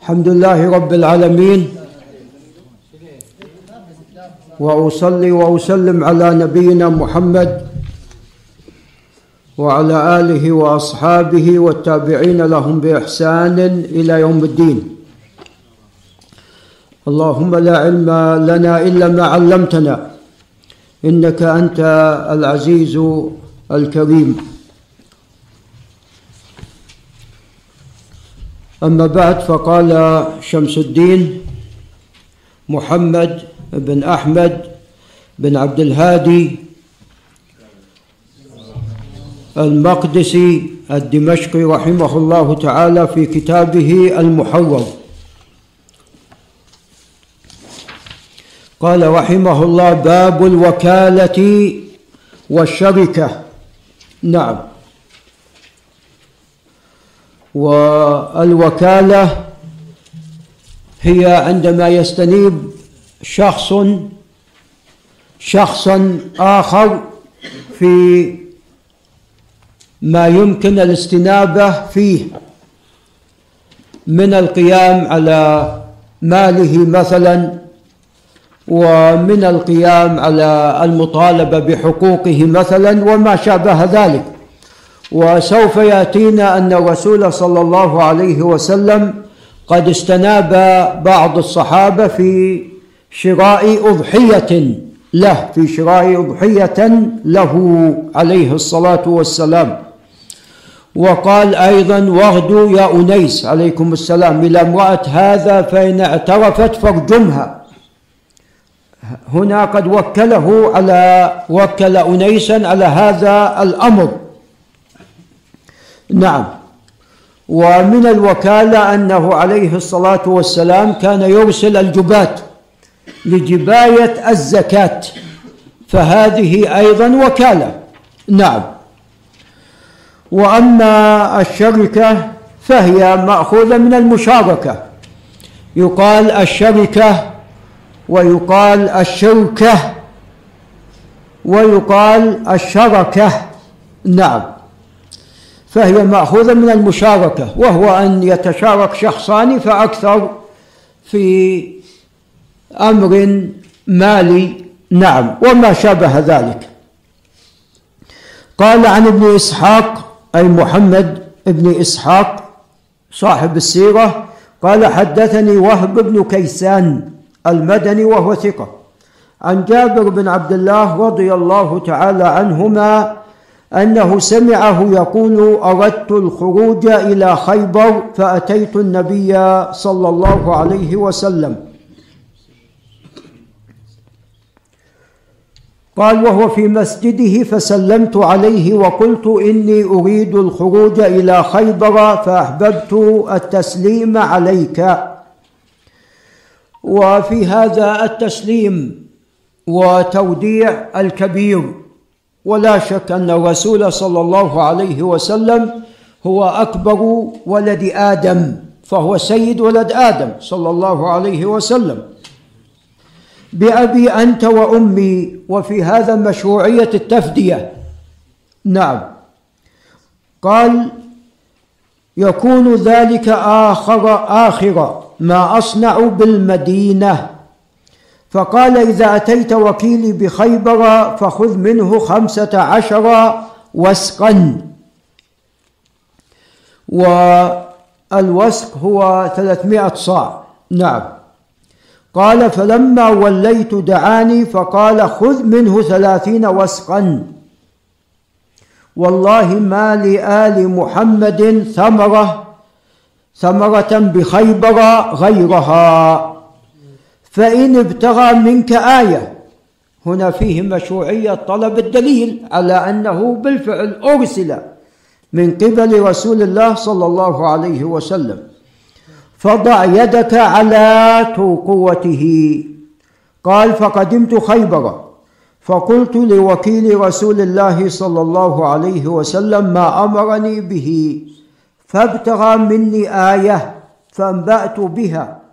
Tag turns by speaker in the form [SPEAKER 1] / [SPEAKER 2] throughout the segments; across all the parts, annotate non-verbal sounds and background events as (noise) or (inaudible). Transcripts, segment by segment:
[SPEAKER 1] الحمد لله رب العالمين. وأصلي وأسلم على نبينا محمد وعلى آله وأصحابه والتابعين لهم بإحسان إلى يوم الدين. اللهم لا علم لنا إلا ما علمتنا إنك أنت العزيز الكريم. أما بعد فقال شمس الدين محمد بن أحمد بن عبد الهادي المقدسي الدمشقي رحمه الله تعالى في كتابه المحرر. قال رحمه الله باب الوكالة والشركة. نعم. والوكالة هي عندما يستنيب شخص شخصا آخر في ما يمكن الاستنابة فيه من القيام على ماله مثلا ومن القيام على المطالبة بحقوقه مثلا وما شابه ذلك. وسوف يأتينا أن الرسول صلى الله عليه وسلم قد استناب بعض الصحابة في شراء أضحية له في شراء أضحية له عليه الصلاة والسلام. وقال أيضا واغدوا يا أنيس عليكم السلام إلى امرأة هذا فإن اعترفت فارجمها هنا قد وكله على وكل انيسا على هذا الأمر. نعم. ومن الوكالة أنه عليه الصلاة والسلام كان يرسل الجبات لجباية الزكاة فهذه أيضا وكالة. نعم. وأما الشركة فهي مأخوذة من المشاركة. يقال الشركة ويقال الشركة ويقال الشركة. نعم. فهي مأخوذة من المشاركة وهو أن يتشارك شخصان فأكثر في أمر مالي. نعم وما شابه ذلك. قال عن ابن إسحاق أي محمد ابن إسحاق صاحب السيرة قال حدثني وهب بن كيسان المدني وهو ثقة عن جابر بن عبد الله رضي الله تعالى عنهما أنه سمعه يقول أردت الخروج إلى خيبر فأتيت النبي صلى الله عليه وسلم. قال وهو في مسجده فسلمت عليه وقلت إني أريد الخروج إلى خيبر فأحببت التسليم عليك. وفي هذا التسليم وتوديع الكبير ولا شك أن الرسول صلى الله عليه وسلم هو أكبر ولد آدم فهو سيد ولد آدم صلى الله عليه وسلم. بأبي أنت وأمي وفي هذا مشروعية التفدية. نعم. قال يكون ذلك آخر آخر ما أصنع بالمدينة. فقال إذا أتيت وكيلي بخيبر فخذ منه خمسة عشر وسقا. والوسق هو ثلاثمائة صاع. نعم. قال فلما وليت دعاني فقال خذ منه ثلاثين وسقا. والله ما لآل محمد ثمرة ثمرة بخيبر غيرها. فإن ابتغى منك آية هنا فيه مشروعية طلب الدليل على أنه بالفعل أرسل من قبل رسول الله صلى الله عليه وسلم. فضع يدك على ترقوته قال فقدمت خيبر. فقلت لوكيل رسول الله صلى الله عليه وسلم ما أمرني به. فابتغى مني آية فأنبأت بها.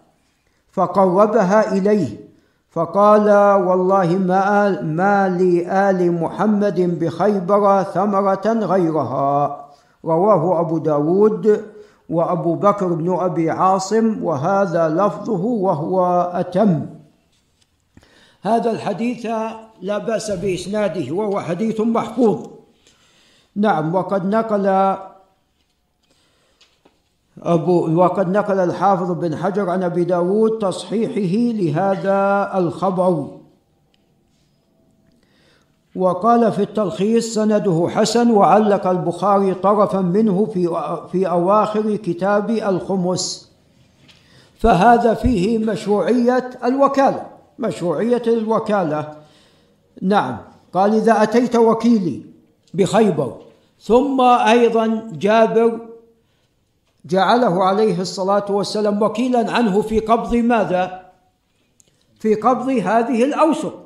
[SPEAKER 1] فقربها إليه. فقال والله ما, ما لآل محمد بخيبر ثمرة غيرها. رواه أبو داود وأبو بكر بن أبي عاصم وهذا لفظه وهو أتم. هذا الحديث لا بأس بإسناده وهو حديث محفوظ. نعم وقد نقل أبو وقد نقل الحافظ بن حجر عن أبي داود تصحيحه لهذا الخبر. وقال في التلخيص سنده حسن وعلق البخاري طرفا منه في في أواخر كتاب الخمس. فهذا فيه مشروعية الوكالة مشروعية الوكالة. نعم قال إذا أتيت وكيلي بخيبر ثم أيضا جابر جعله عليه الصلاة والسلام وكيلا عنه في قبض ماذا؟ في قبض هذه الاوسق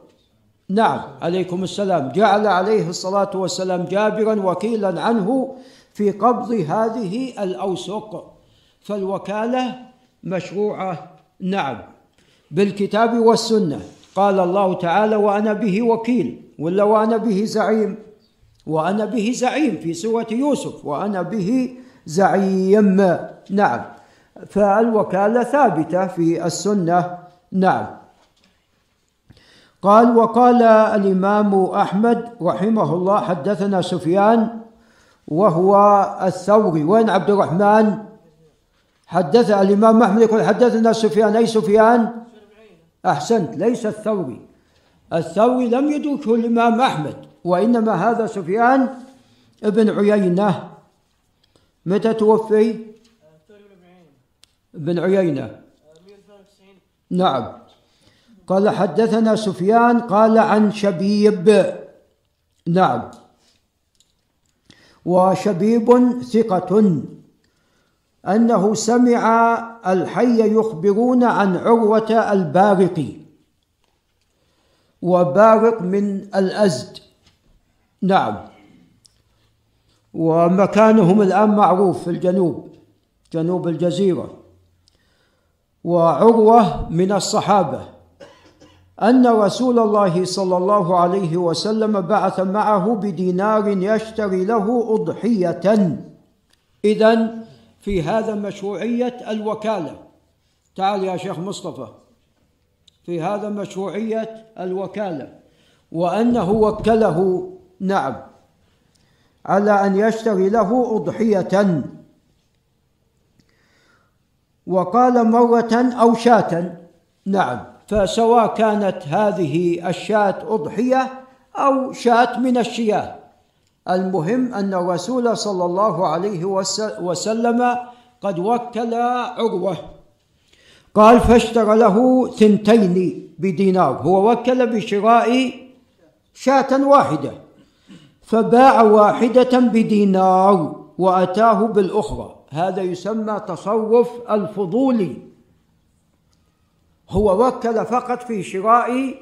[SPEAKER 1] نعم عليكم السلام. جعل عليه الصلاة والسلام جابرا وكيلا عنه في قبض هذه الأوسق فالوكالة مشروعة. نعم. بالكتاب والسنة. قال الله تعالى وأنا به وكيل. ولا وأنا به زعيم وأنا به زعيم في سورة يوسف. وأنا به زعيم. نعم. فالوكالة ثابتة في السنة. نعم. قال وقال الإمام أحمد رحمه الله حدثنا سفيان وهو الثوري. وين عبد الرحمن؟ حدث الإمام أحمد يقول حدثنا سفيان. أي سفيان؟ أحسنت. ليس الثوري. الثوري لم يدركه الإمام أحمد وإنما هذا سفيان ابن عيينة. متى توفي؟ ابن عيينة. نعم. قال حدثنا سفيان قال عن شبيب. نعم. وشبيب ثقة أنه سمع الحي يخبرون عن عروة البارق. وبارق من الأزد. نعم. ومكانهم الآن معروف في الجنوب جنوب الجزيرة. وعروة من الصحابة أن رسول الله صلى الله عليه وسلم بعث معه بدينار يشتري له أضحية. إذا في هذا مشروعية الوكالة. تعال يا شيخ مصطفى. في هذا مشروعية الوكالة. وأنه وكله نعم. على أن يشتري له أضحية. وقال مرة أو شاة. نعم. فسواء كانت هذه الشاة أضحية أو شاة من الشياه. المهم أن الرسول صلى الله عليه وسلم قد وكل عروة. قال فاشترى له ثنتين بدينار. هو وكل بشراء شاة واحدة. فباع واحدة بدينار وأتاه بالأخرى. هذا يسمى تصرف الفضولي هو وكل فقط في شراء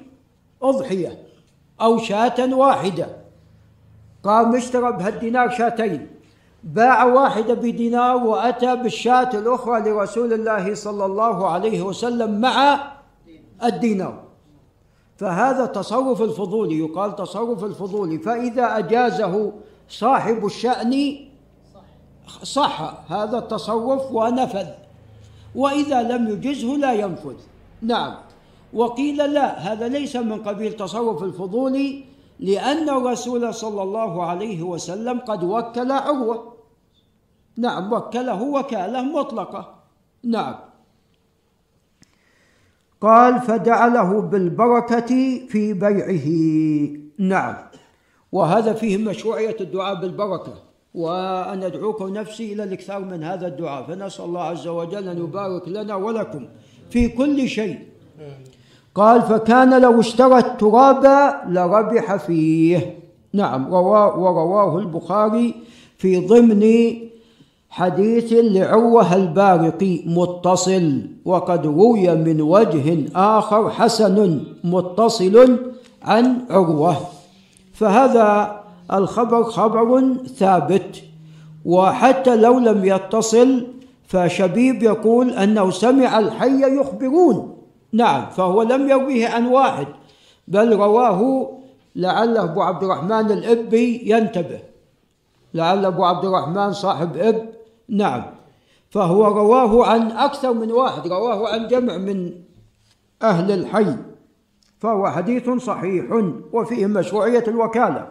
[SPEAKER 1] أضحية أو شاة واحدة. قام اشترى بهالدينار شاتين. باع واحدة بدينار وأتى بالشاة الأخرى لرسول الله صلى الله عليه وسلم مع الدينار. فهذا تصرف الفضولي يقال تصرف الفضولي فإذا أجازه صاحب الشأن صح هذا التصرف ونفذ. وإذا لم يجزه لا ينفذ. نعم. وقيل لا هذا ليس من قبيل تصرف الفضول لأن الرسول صلى الله عليه وسلم قد وكل عروة. نعم وكله وكالة مطلقة. نعم. قال فجعله بالبركة في بيعه. نعم. وهذا فيه مشروعية الدعاء بالبركة. وأن أدعوكم نفسي إلى الإكثار من هذا الدعاء. فنسأل الله عز وجل أن يبارك لنا ولكم في كل شيء. قال فكان لو اشترى التراب لربح فيه. نعم. رواه ورواه البخاري في ضمن حديث لعروة البارقي متصل وقد روي من وجه آخر حسن متصل عن عروة. فهذا الخبر خبر ثابت وحتى لو لم يتصل فشبيب يقول أنه سمع الحي يخبرون. نعم فهو لم يرويه عن واحد بل رواه لعل أبو عبد الرحمن الإبي ينتبه. لعل أبو عبد الرحمن صاحب إب نعم. فهو رواه عن أكثر من واحد رواه عن جمع من أهل الحي. فهو حديث صحيح وفيه مشروعية الوكالة.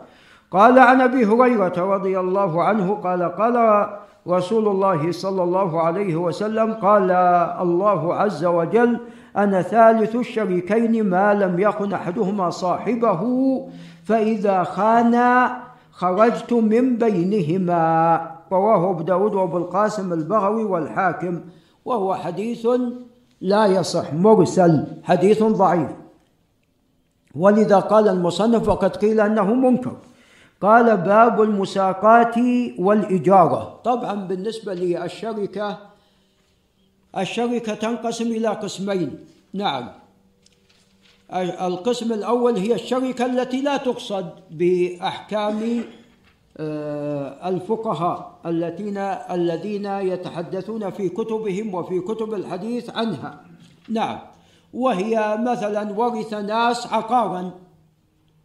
[SPEAKER 1] قال عن أبي هريرة رضي الله عنه قال قال رسول الله صلى الله عليه وسلم قال الله عز وجل أنا ثالث الشريكين ما لم يكن أحدهما صاحبه فإذا خانا خرجت من بينهما. رواه أبو داود وأبو القاسم البغوي والحاكم وهو حديث لا يصح مرسل حديث ضعيف. ولذا قال المصنف وقد قيل أنه منكر. قال باب المساقات والإجارة. طبعا بالنسبة للشركة الشركة تنقسم إلى قسمين. نعم. القسم الأول هي الشركة التي لا تقصد بأحكام الفقهاء الذين الذين يتحدثون في كتبهم وفي كتب الحديث عنها. نعم. وهي مثلا ورث ناس عقارا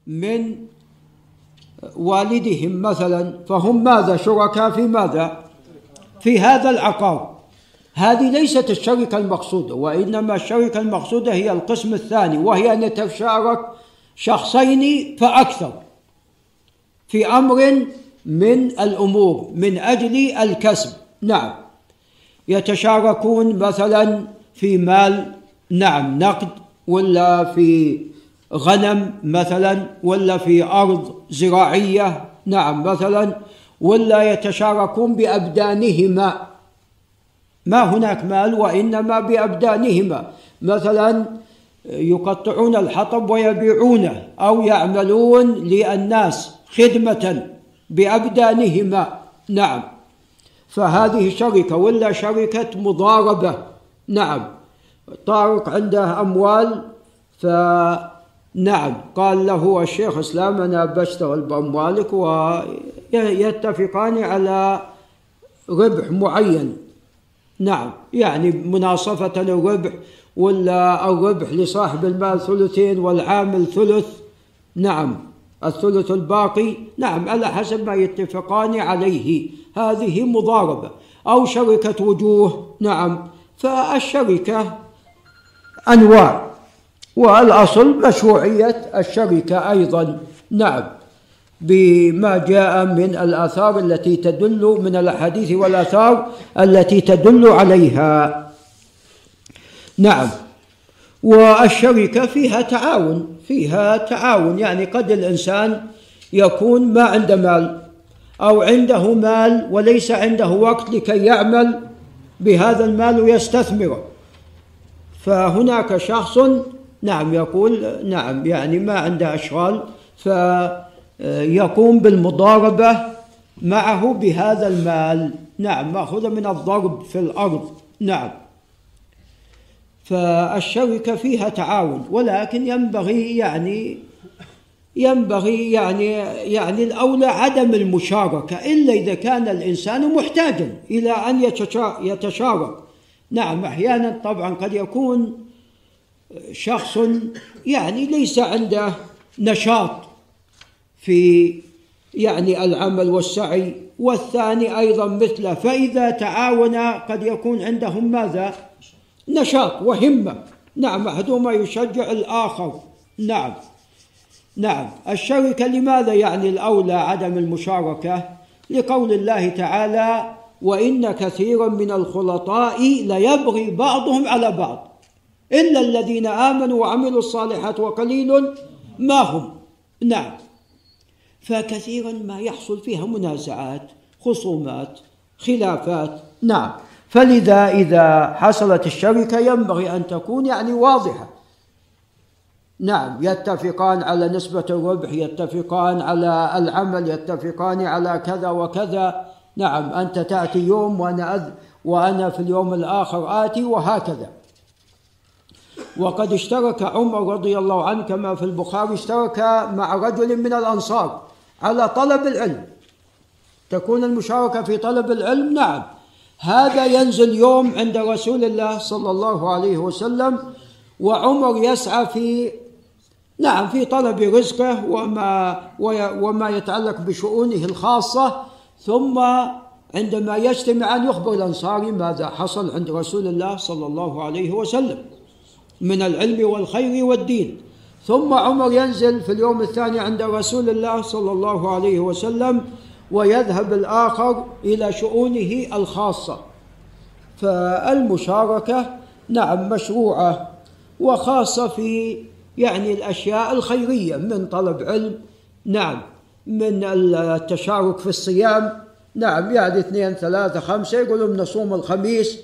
[SPEAKER 1] من والدهم مثلا فهم ماذا؟ شركاء في ماذا؟ في هذا العقار. هذه ليست الشركة المقصودة وإنما الشركة المقصودة هي القسم الثاني وهي أن يتشارك شخصين فأكثر في أمر من الأمور من أجل الكسب. نعم. يتشاركون مثلا في مال نعم نقد ولا في غنم مثلا ولا في أرض زراعية نعم مثلا ولا يتشاركون بأبدانهما. ما هناك مال وإنما بأبدانهما. مثلا يقطعون الحطب ويبيعونه أو يعملون للناس خدمة. بأبدانهما. نعم. فهذه شركة ولا شركة مضاربة. نعم. طارق عنده أموال فنعم قال له الشيخ اسلام أنا بشتغل بأموالك ويتفقان على ربح معين. نعم. يعني مناصفة الربح ولا الربح لصاحب المال ثلثين والعامل ثلث. نعم. الثلث الباقي نعم على حسب ما يتفقان عليه. هذه مضاربة. أو شركة وجوه نعم. فالشركة أنواع. والأصل مشروعية الشركة أيضا نعم. بما جاء من الآثار التي تدل من الأحاديث والآثار التي تدل عليها. نعم. والشركة فيها تعاون فيها تعاون. يعني قد الإنسان يكون ما عنده مال أو عنده مال وليس عنده وقت لكي يعمل بهذا المال ويستثمره. فهناك شخص نعم يقول نعم يعني ما عنده أشغال فيقوم بالمضاربة معه بهذا المال. نعم مأخوذة من الضرب في الأرض. نعم. فالشركة فيها تعاون ولكن ينبغي يعني ينبغي يعني يعني الأولى عدم المشاركة إلا إذا كان الإنسان محتاجا إلى أن يتشارك. نعم أحيانا طبعا قد يكون شخص يعني ليس عنده نشاط في يعني العمل والسعي والثاني أيضا مثله. فإذا تعاون قد يكون عندهم ماذا؟ نشاط وهمة. نعم أحدهما يشجع الآخر. نعم. نعم. الشركة لماذا يعني الأولى عدم المشاركة؟ لقول الله تعالى وإن كثيرا من الخلطاء ليبغي بعضهم على بعض. إلا الذين آمنوا وعملوا الصالحات وقليل ما هم. نعم. فكثيرا ما يحصل فيها منازعات خصومات خلافات. نعم. فلذا إذا حصلت الشركة ينبغي أن تكون يعني واضحة. نعم يتفقان على نسبة الربح يتفقان على العمل يتفقان على كذا وكذا. نعم أنت تأتي يوم وأنا أذ وأنا في اليوم الآخر آتي وهكذا. وقد اشترك عمر رضي الله عنه كما في البخاري اشترك مع رجل من الأنصار على طلب العلم. تكون المشاركة في طلب العلم؟ نعم. هذا ينزل يوم عند رسول الله صلى الله عليه وسلم وعمر يسعى في نعم في طلب رزقه وما وما يتعلق بشؤونه الخاصة ثم عندما يجتمعان يخبر الأنصاري ماذا حصل عند رسول الله صلى الله عليه وسلم من العلم والخير والدين. ثم عمر ينزل في اليوم الثاني عند رسول الله صلى الله عليه وسلم ويذهب الآخر إلى شؤونه الخاصة. فالمشاركة نعم مشروعة وخاصة في يعني الأشياء الخيرية من طلب علم نعم من التشارك في الصيام نعم يعني اثنين ثلاثة خمسة يقولون نصوم الخميس.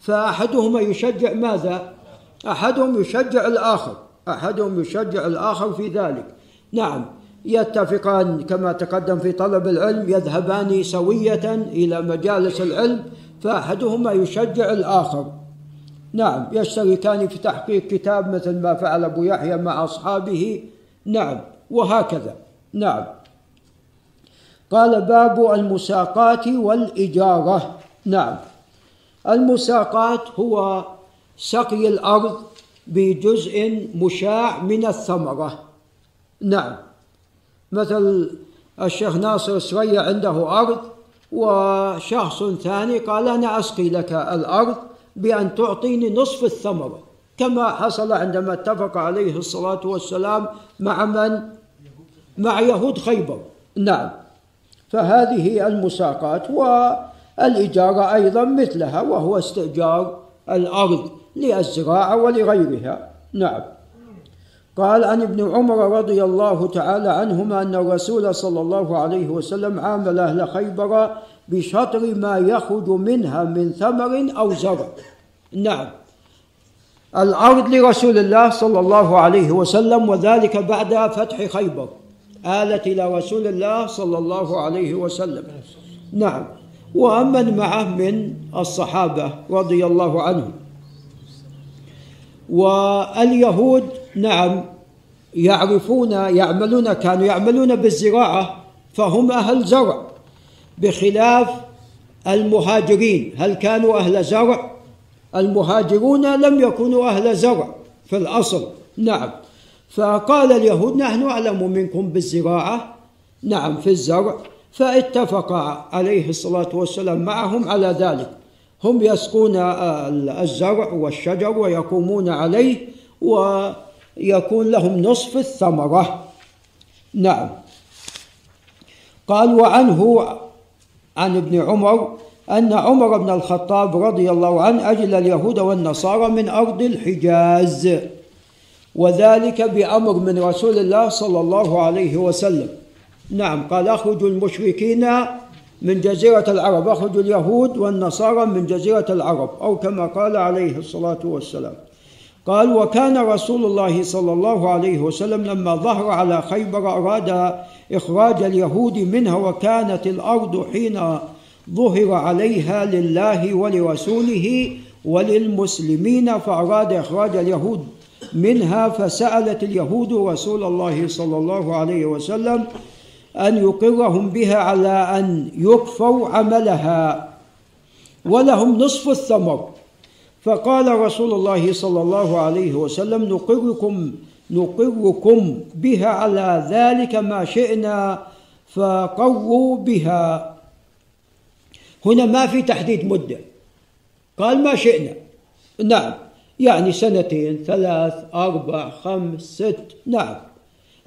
[SPEAKER 1] فأحدهما يشجع ماذا؟ أحدهم يشجع الآخر أحدهم يشجع الآخر في ذلك. نعم يتفقان كما تقدم في طلب العلم يذهبان سوية إلى مجالس العلم فأحدهما يشجع الآخر. نعم يشتركان في تحقيق كتاب مثل ما فعل أبو يحيى مع أصحابه. نعم وهكذا. نعم. قال باب المساقات والإجارة. نعم. المساقات هو سقي الأرض بجزء مشاع من الثمرة. نعم. مثل الشيخ ناصر السرية عنده أرض وشخص ثاني قال أنا أسقي لك الأرض بأن تعطيني نصف الثمرة. كما حصل عندما اتفق عليه الصلاة والسلام مع من؟ مع يهود خيبر. نعم. فهذه المساقات والإجارة أيضا مثلها وهو استئجار الأرض للزراعة ولغيرها. نعم. قال عن ابن عمر رضي الله تعالى عنهما أن الرسول صلى الله عليه وسلم عامل أهل خيبر بشطر ما يخرج منها من ثمر أو زرع. نعم. الأرض لرسول الله صلى الله عليه وسلم وذلك بعد فتح خيبر. آلت إلى رسول الله صلى الله عليه وسلم. نعم. ومن معه من الصحابة رضي الله عنهم. واليهود نعم يعرفون يعملون كانوا يعملون بالزراعة فهم أهل زرع بخلاف المهاجرين. هل كانوا أهل زرع؟ المهاجرون لم يكونوا أهل زرع في الأصل. نعم. فقال اليهود نحن أعلم منكم بالزراعة. نعم في الزرع. فاتفق عليه الصلاة والسلام معهم على ذلك. هم يسقون الزرع والشجر ويقومون عليه ويكون لهم نصف الثمرة. نعم. قال وعنه عن ابن عمر أن عمر بن الخطاب رضي الله عنه أجل اليهود والنصارى من أرض الحجاز وذلك بأمر من رسول الله صلى الله عليه وسلم. نعم. قال أخرجوا المشركين من جزيرة العرب أخرجوا اليهود والنصارى من جزيرة العرب أو كما قال عليه الصلاة والسلام. قال وكان رسول الله صلى الله عليه وسلم لما ظهر على خيبر أراد إخراج اليهود منها وكانت الأرض حين ظهر عليها لله ولرسوله وللمسلمين فأراد إخراج اليهود منها فسألت اليهود رسول الله صلى الله عليه وسلم أن يقرهم بها على أن يكفوا عملها ولهم نصف الثمر. فقال رسول الله صلى الله عليه وسلم نقركم نقركم بها على ذلك ما شئنا فقروا بها. هنا ما في تحديد مدة. قال ما شئنا. نعم. يعني سنتين ثلاث أربع خمس ست نعم.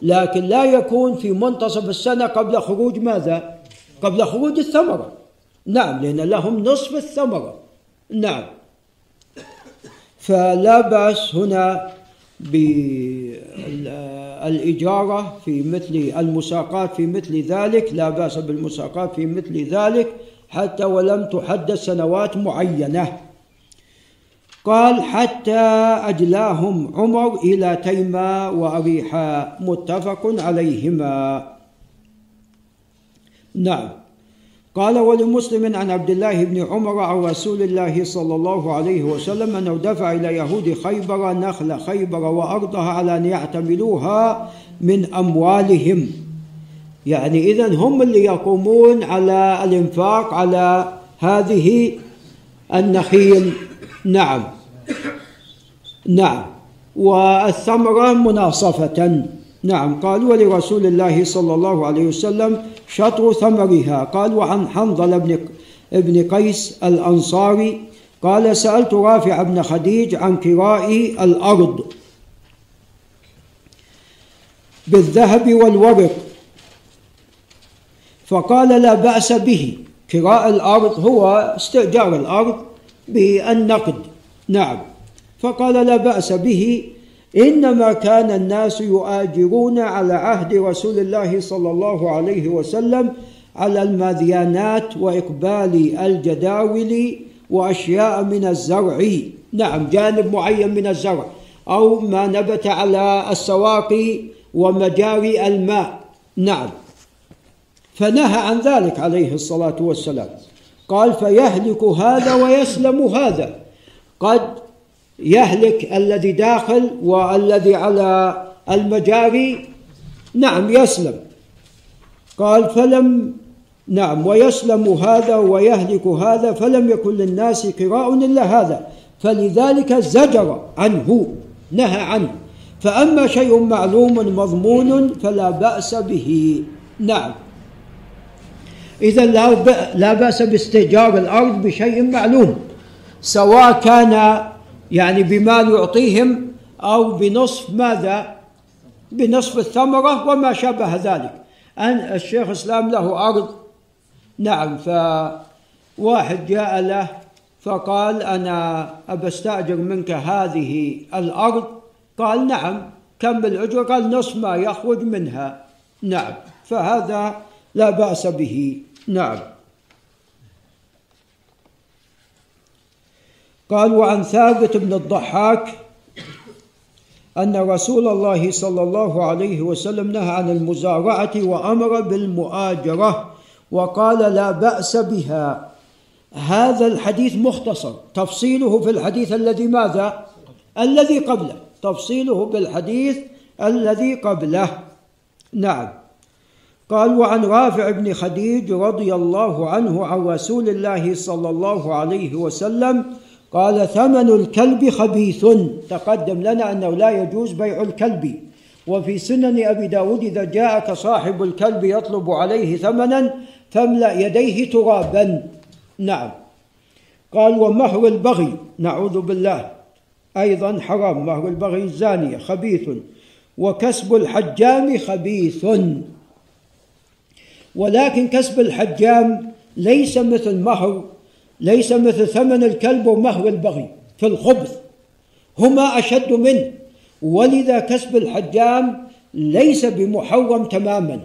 [SPEAKER 1] لكن لا يكون في منتصف السنة قبل خروج ماذا؟ قبل خروج الثمرة. نعم لأن لهم نصف الثمرة. نعم. فلا بأس هنا بالإجارة في مثل المساقات في مثل ذلك لا بأس بالمساقات في مثل ذلك حتى ولم تحدد سنوات معينة. قال حتى أجلاهم عمر إلى تيما وأريحا. متفق عليهما. نعم. قال ولمسلم عن عبد الله بن عمر عن رسول الله صلى الله عليه وسلم أنه دفع إلى يهود خيبر نخل خيبر وأرضها على أن يعتملوها من أموالهم. يعني إذا هم اللي يقومون على الإنفاق على هذه النخيل. نعم. نعم. والثمرة مناصفة. نعم قال ولرسول الله صلى الله عليه وسلم شطر ثمرها. قال وعن حنظل بن بن قيس الأنصاري قال سألت رافع بن خديج عن كراء الأرض بالذهب والورق فقال لا بأس به. كراء الأرض هو استئجار الأرض بالنقد نعم فقال لا بأس به. إنما كان الناس يؤاجرون على عهد رسول الله صلى الله عليه وسلم على المذيانات وإقبال الجداول وأشياء من الزرع. نعم جانب معين من الزرع. أو ما نبت على السواقي ومجاري الماء. نعم. فنهى عن ذلك عليه الصلاة والسلام. قال فيهلك هذا ويسلم هذا. قد يهلك الذي داخل والذي على المجاري؟ نعم يسلم. قال فلم نعم ويسلم هذا ويهلك هذا فلم يكن للناس قراء إلا هذا. فلذلك زجر عنه نهى عنه. فأما شيء معلوم مضمون فلا بأس به. نعم. اذا لا بأس باستئجار الأرض بشيء معلوم سواء كان يعني بمال يعطيهم أو بنصف ماذا؟ بنصف الثمرة وما شابه ذلك. أن الشيخ اسلام له أرض. نعم فواحد جاء له فقال أنا أستأجر منك هذه الأرض؟ قال نعم. كم الأجرة قال نصف ما يخرج منها. نعم فهذا لا بأس به. نعم. قال وعن ثابت بن الضحاك أن رسول الله صلى الله عليه وسلم نهى عن المزارعة وأمر بالمؤاجرة وقال لا بأس بها. هذا الحديث مختصر. تفصيله في الحديث الذي ماذا؟ الذي قبله. تفصيله بالحديث الذي قبله. نعم. قال وعن رافع بن خديج رضي الله عنه عن رسول الله صلى الله عليه وسلم قال ثمن الكلب خبيث. تقدم لنا أنه لا يجوز بيع الكلب. وفي سنن أبي داود إذا جاءك صاحب الكلب يطلب عليه ثمنا فاملأ يديه ترابا. نعم. قال ومهر البغي. نعوذ بالله. أيضا حرام. مهر البغي الزانية خبيث. وكسب الحجام خبيث. ولكن كسب الحجام ليس مثل مهر ليس مثل ثمن الكلب ومهر البغي في الخبث هما أشد منه. ولذا كسب الحجام ليس بمحرم تماما.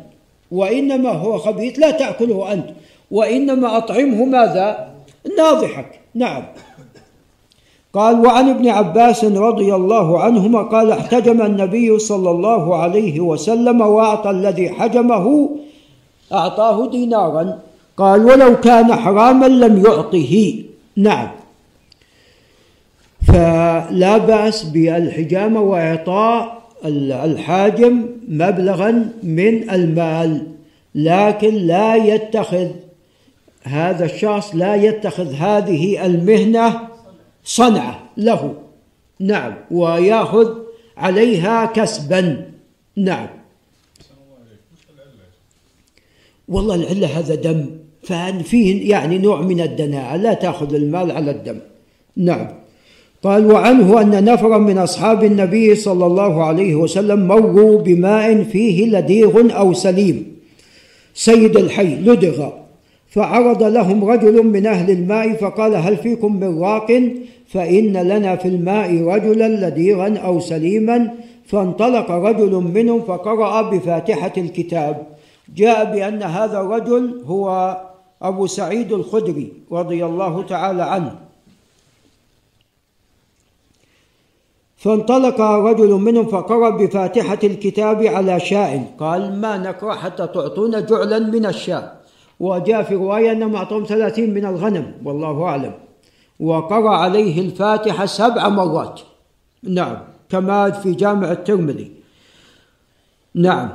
[SPEAKER 1] وإنما هو خبيث لا تأكله أنت. وإنما أطعمه ماذا؟ ناضحك. نعم. قال وعن ابن عباس رضي الله عنهما قال احتجم النبي صلى الله عليه وسلم وأعطى الذي حجمه أعطاه دينارا. قال ولو كان حراما لم يعطه. نعم. فلا بأس بالحجامه وإعطاء الحاجم مبلغا من المال لكن لا يتخذ هذا الشخص لا يتخذ هذه المهنة صنعة له. نعم. ويأخذ عليها كسبا. نعم. والله العله هذا دم. ففيه يعني نوع من الدناءة لا تأخذ المال على الدم. نعم. قال وعنه أن نفرا من أصحاب النبي صلى الله عليه وسلم مروا بماء فيه لديغ أو سليم سيد الحي لدغ. فعرض لهم رجل من أهل الماء فقال هل فيكم من راق؟ فإن لنا في الماء رجلا لديغا أو سليما. فانطلق رجل منهم فقرأ بفاتحة الكتاب. جاء بأن هذا الرجل هو أبو سعيد الخدري رضي الله تعالى عنه. فانطلق رجل منهم فقرأ بفاتحة الكتاب على شاء قال ما نقرأ حتى تعطونا جعلا من الشاء. وجاء في رواية أنهم أعطوهم ثلاثين من الغنم والله أعلم. وقرأ عليه الفاتحة سبع مرات. نعم كما في جامع الترمذي. نعم.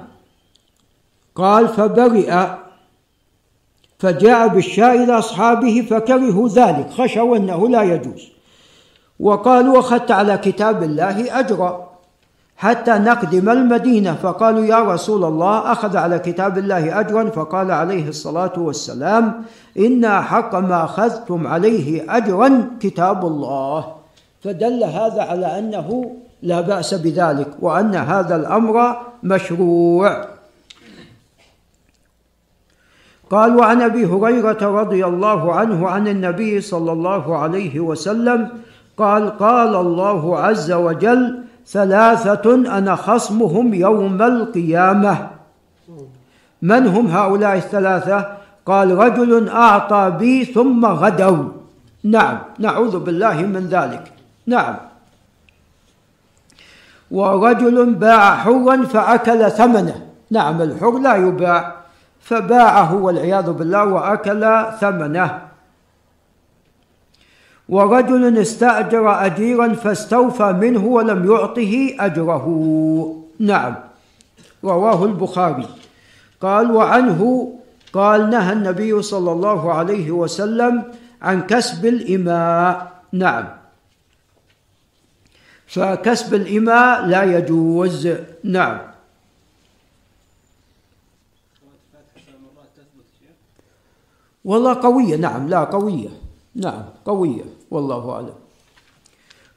[SPEAKER 1] قال فبرئ فجاء بالشاء إلى أصحابه فكرهوا ذلك خشوا أنه لا يجوز. وقالوا أخذت على كتاب الله أجرا حتى نقدم المدينة. فقالوا يا رسول الله أخذ على كتاب الله أجرا؟ فقال عليه الصلاة والسلام إن حق ما أخذتم عليه أجرا كتاب الله. فدل هذا على أنه لا بأس بذلك وأن هذا الأمر مشروع. قال وعن أبي هريرة رضي الله عنه عن النبي صلى الله عليه وسلم قال قال الله عز وجل ثلاثة أنا خصمهم يوم القيامة. من هم هؤلاء الثلاثة؟ قال رجل أعطى بي ثم غدوا. نعم نعوذ بالله من ذلك. نعم. ورجل باع حرا فأكل ثمنه. نعم الحر لا يباع. فباعه والعياذ بالله وأكل ثمنه. ورجل استأجر أجيرا فاستوفى منه ولم يعطه أجره. نعم. رواه البخاري. قال وعنه قال نهى النبي صلى الله عليه وسلم عن كسب الإماء. نعم. فكسب الإماء لا يجوز. نعم. والله قوية نعم لا قوية نعم قوية والله أعلم.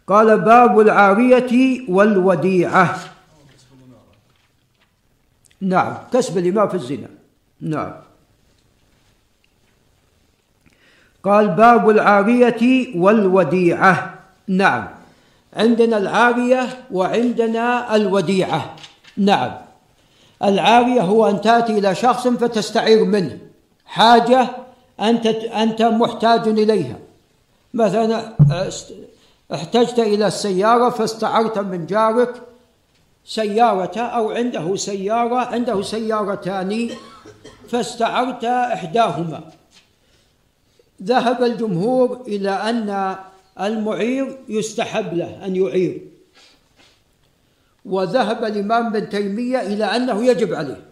[SPEAKER 1] قال باب العارية والوديعة. نعم كسب الإماء في الزنا. نعم. قال باب العارية والوديعة. نعم. عندنا العارية وعندنا الوديعة. نعم. العارية هو أن تأتي إلى شخص فتستعير منه. حاجة أنت أنت محتاج إليها. مثلا احتجت إلى السيارة فاستعرت من جارك سيارة أو عنده سيارة عنده سيارتان فاستعرت إحداهما. ذهب الجمهور إلى أن المعير يستحب له أن يعير. وذهب الإمام بن تيمية إلى أنه يجب عليه.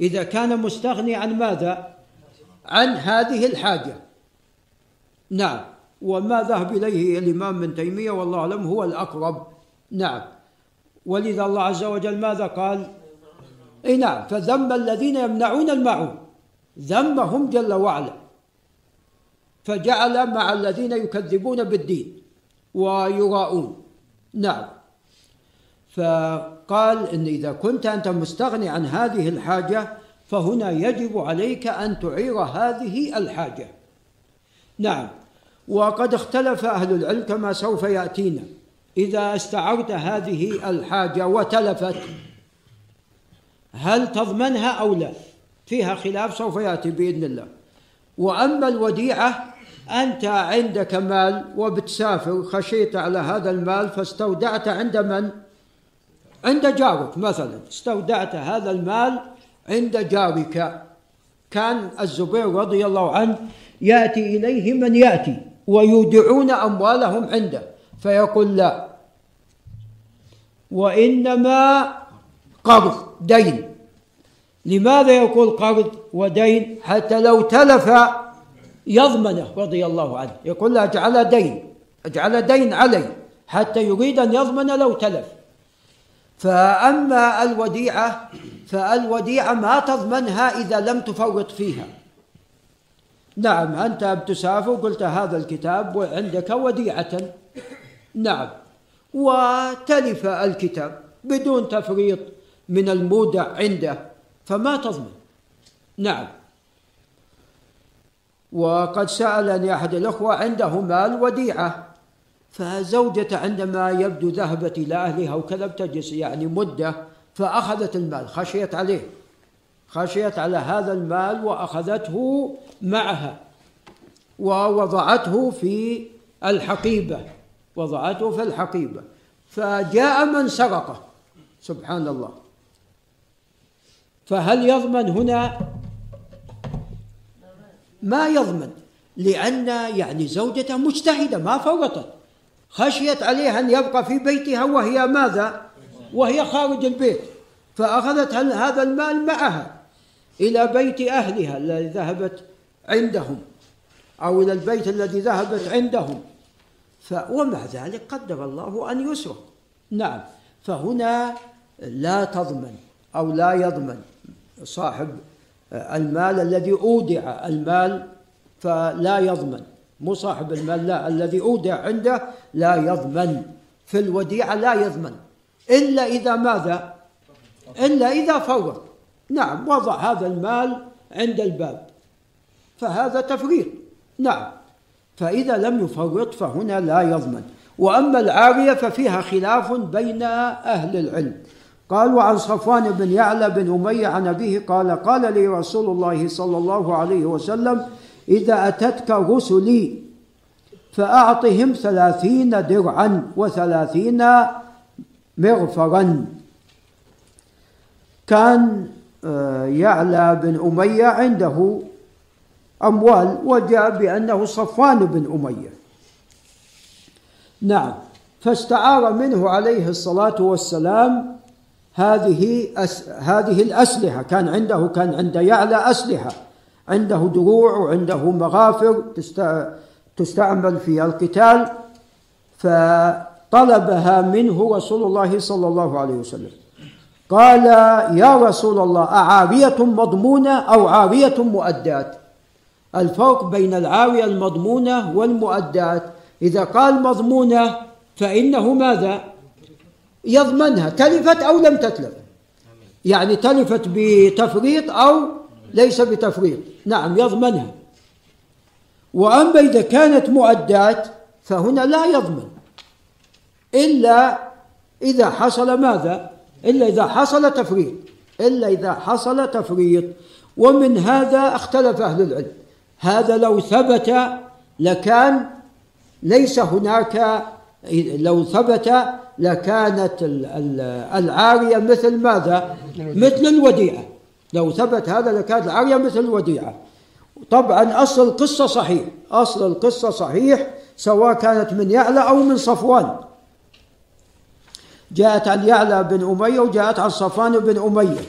[SPEAKER 1] إذا كان مستغني عن ماذا؟ عن هذه الحاجة. نعم. وما ذهب إليه الإمام ابن تيمية والله أعلم هو الأقرب. نعم. ولذا الله عز وجل ماذا قال؟ إي نعم. فذم الذين يمنعون المعون ذمهم جل وعلا. فجعل مع الذين يكذبون بالدين ويراؤون. نعم. فقال إن إذا كنت أنت مستغني عن هذه الحاجة فهنا يجب عليك أن تعير هذه الحاجة. نعم وقد اختلف أهل العلم كما سوف يأتينا. إذا استعرت هذه الحاجة وتلفت هل تضمنها أو لا؟ فيها خلاف سوف يأتي بإذن الله. وأما الوديعة أنت عندك مال وبتسافر خشيت على هذا المال فاستودعت عند من؟ عند جارك مثلا. استودعت هذا المال عند جارك. كان الزبير رضي الله عنه يأتي إليه من يأتي ويودعون أموالهم عنده. فيقول لا. وإنما قرض دين. لماذا يقول قرض ودين؟ حتى لو تلف يضمنه رضي الله عنه. يقول له أجعل دين. أجعل دين علي. حتى يريد أن يضمن لو تلف. فأما الوديعة فالوديعة ما تضمنها إذا لم تفرط فيها. نعم أنت بتسافر قلت هذا الكتاب وعندك وديعة. نعم. وتلف الكتاب بدون تفريط من المودع عنده فما تضمن. نعم. وقد سألني أحد الأخوة عنده مال وديعة فزوجته عندما يبدو ذهبت إلى أهلها وكذا بتجلس يعني مدة فأخذت المال. خشيت عليه. خشيت على هذا المال وأخذته معها. ووضعته في الحقيبة. وضعته في الحقيبة. فجاء من سرقه. سبحان الله. فهل يضمن هنا؟ ما يضمن. لأن يعني زوجته مجتهدة ما فرطت خشيت عليه أن يبقى في بيتها وهي ماذا؟ وهي خارج البيت. فأخذت هذا المال معها إلى بيت أهلها الذي ذهبت عندهم أو إلى البيت الذي ذهبت عندهم. ف ومع ذلك قدر الله أن يسرق نعم. فهنا لا تضمن أو لا يضمن صاحب المال الذي أودع المال فلا يضمن. مو صاحب المال لا الذي أودع عنده لا يضمن. في الوديعة لا يضمن. إلا إذا ماذا؟ إلا إذا فوض نعم وضع هذا المال عند الباب. فهذا تفريط نعم. فإذا لم يفرط فهنا لا يضمن. وأما العارية ففيها خلاف بين أهل العلم. قالوا عن صفوان بن يعلى بن أمية عن أبيه قال قال لي رسول الله صلى الله عليه وسلم إذا أتتك رسلي فأعطهم ثلاثين درعا وثلاثين مغفرا. كان آه، يعلى بن أمية عنده أموال وجاء بأنه صفوان بن أمية. نعم. فاستعار منه عليه الصلاة والسلام هذه أس هذه الأسلحة. كان عنده كان عند يعلى أسلحة. عنده دروع وعنده مغافر تستعمل في القتال. فطلبها منه رسول الله صلى الله عليه وسلم. قال يا رسول الله أعارية مضمونة أو عارية مؤدات؟ الفرق بين العارية المضمونة والمؤدات. إذا قال مضمونة فإنه ماذا؟ يضمنها. تلفت أو لم تتلف. يعني تلفت بتفريط أو ليس بتفريط. نعم يضمنها. وأما إذا كانت مؤدات فهنا لا يضمن. إلا إذا حصل ماذا؟ إلا إذا حصل تفريط إلا إذا حصل تفريط. ومن هذا اختلف أهل العلم. هذا لو ثبت لكان ليس هناك لو ثبت لكانت العارية مثل ماذا؟ مثل الوديعة. لو ثبت هذا لكانت العارية مثل الوديعة. طبعا أصل القصة صحيح. أصل القصة صحيح سواء كانت من يعلى أو من صفوان. جاءت عن يعلى بن أمية وجاءت عن صفوان بن أمية.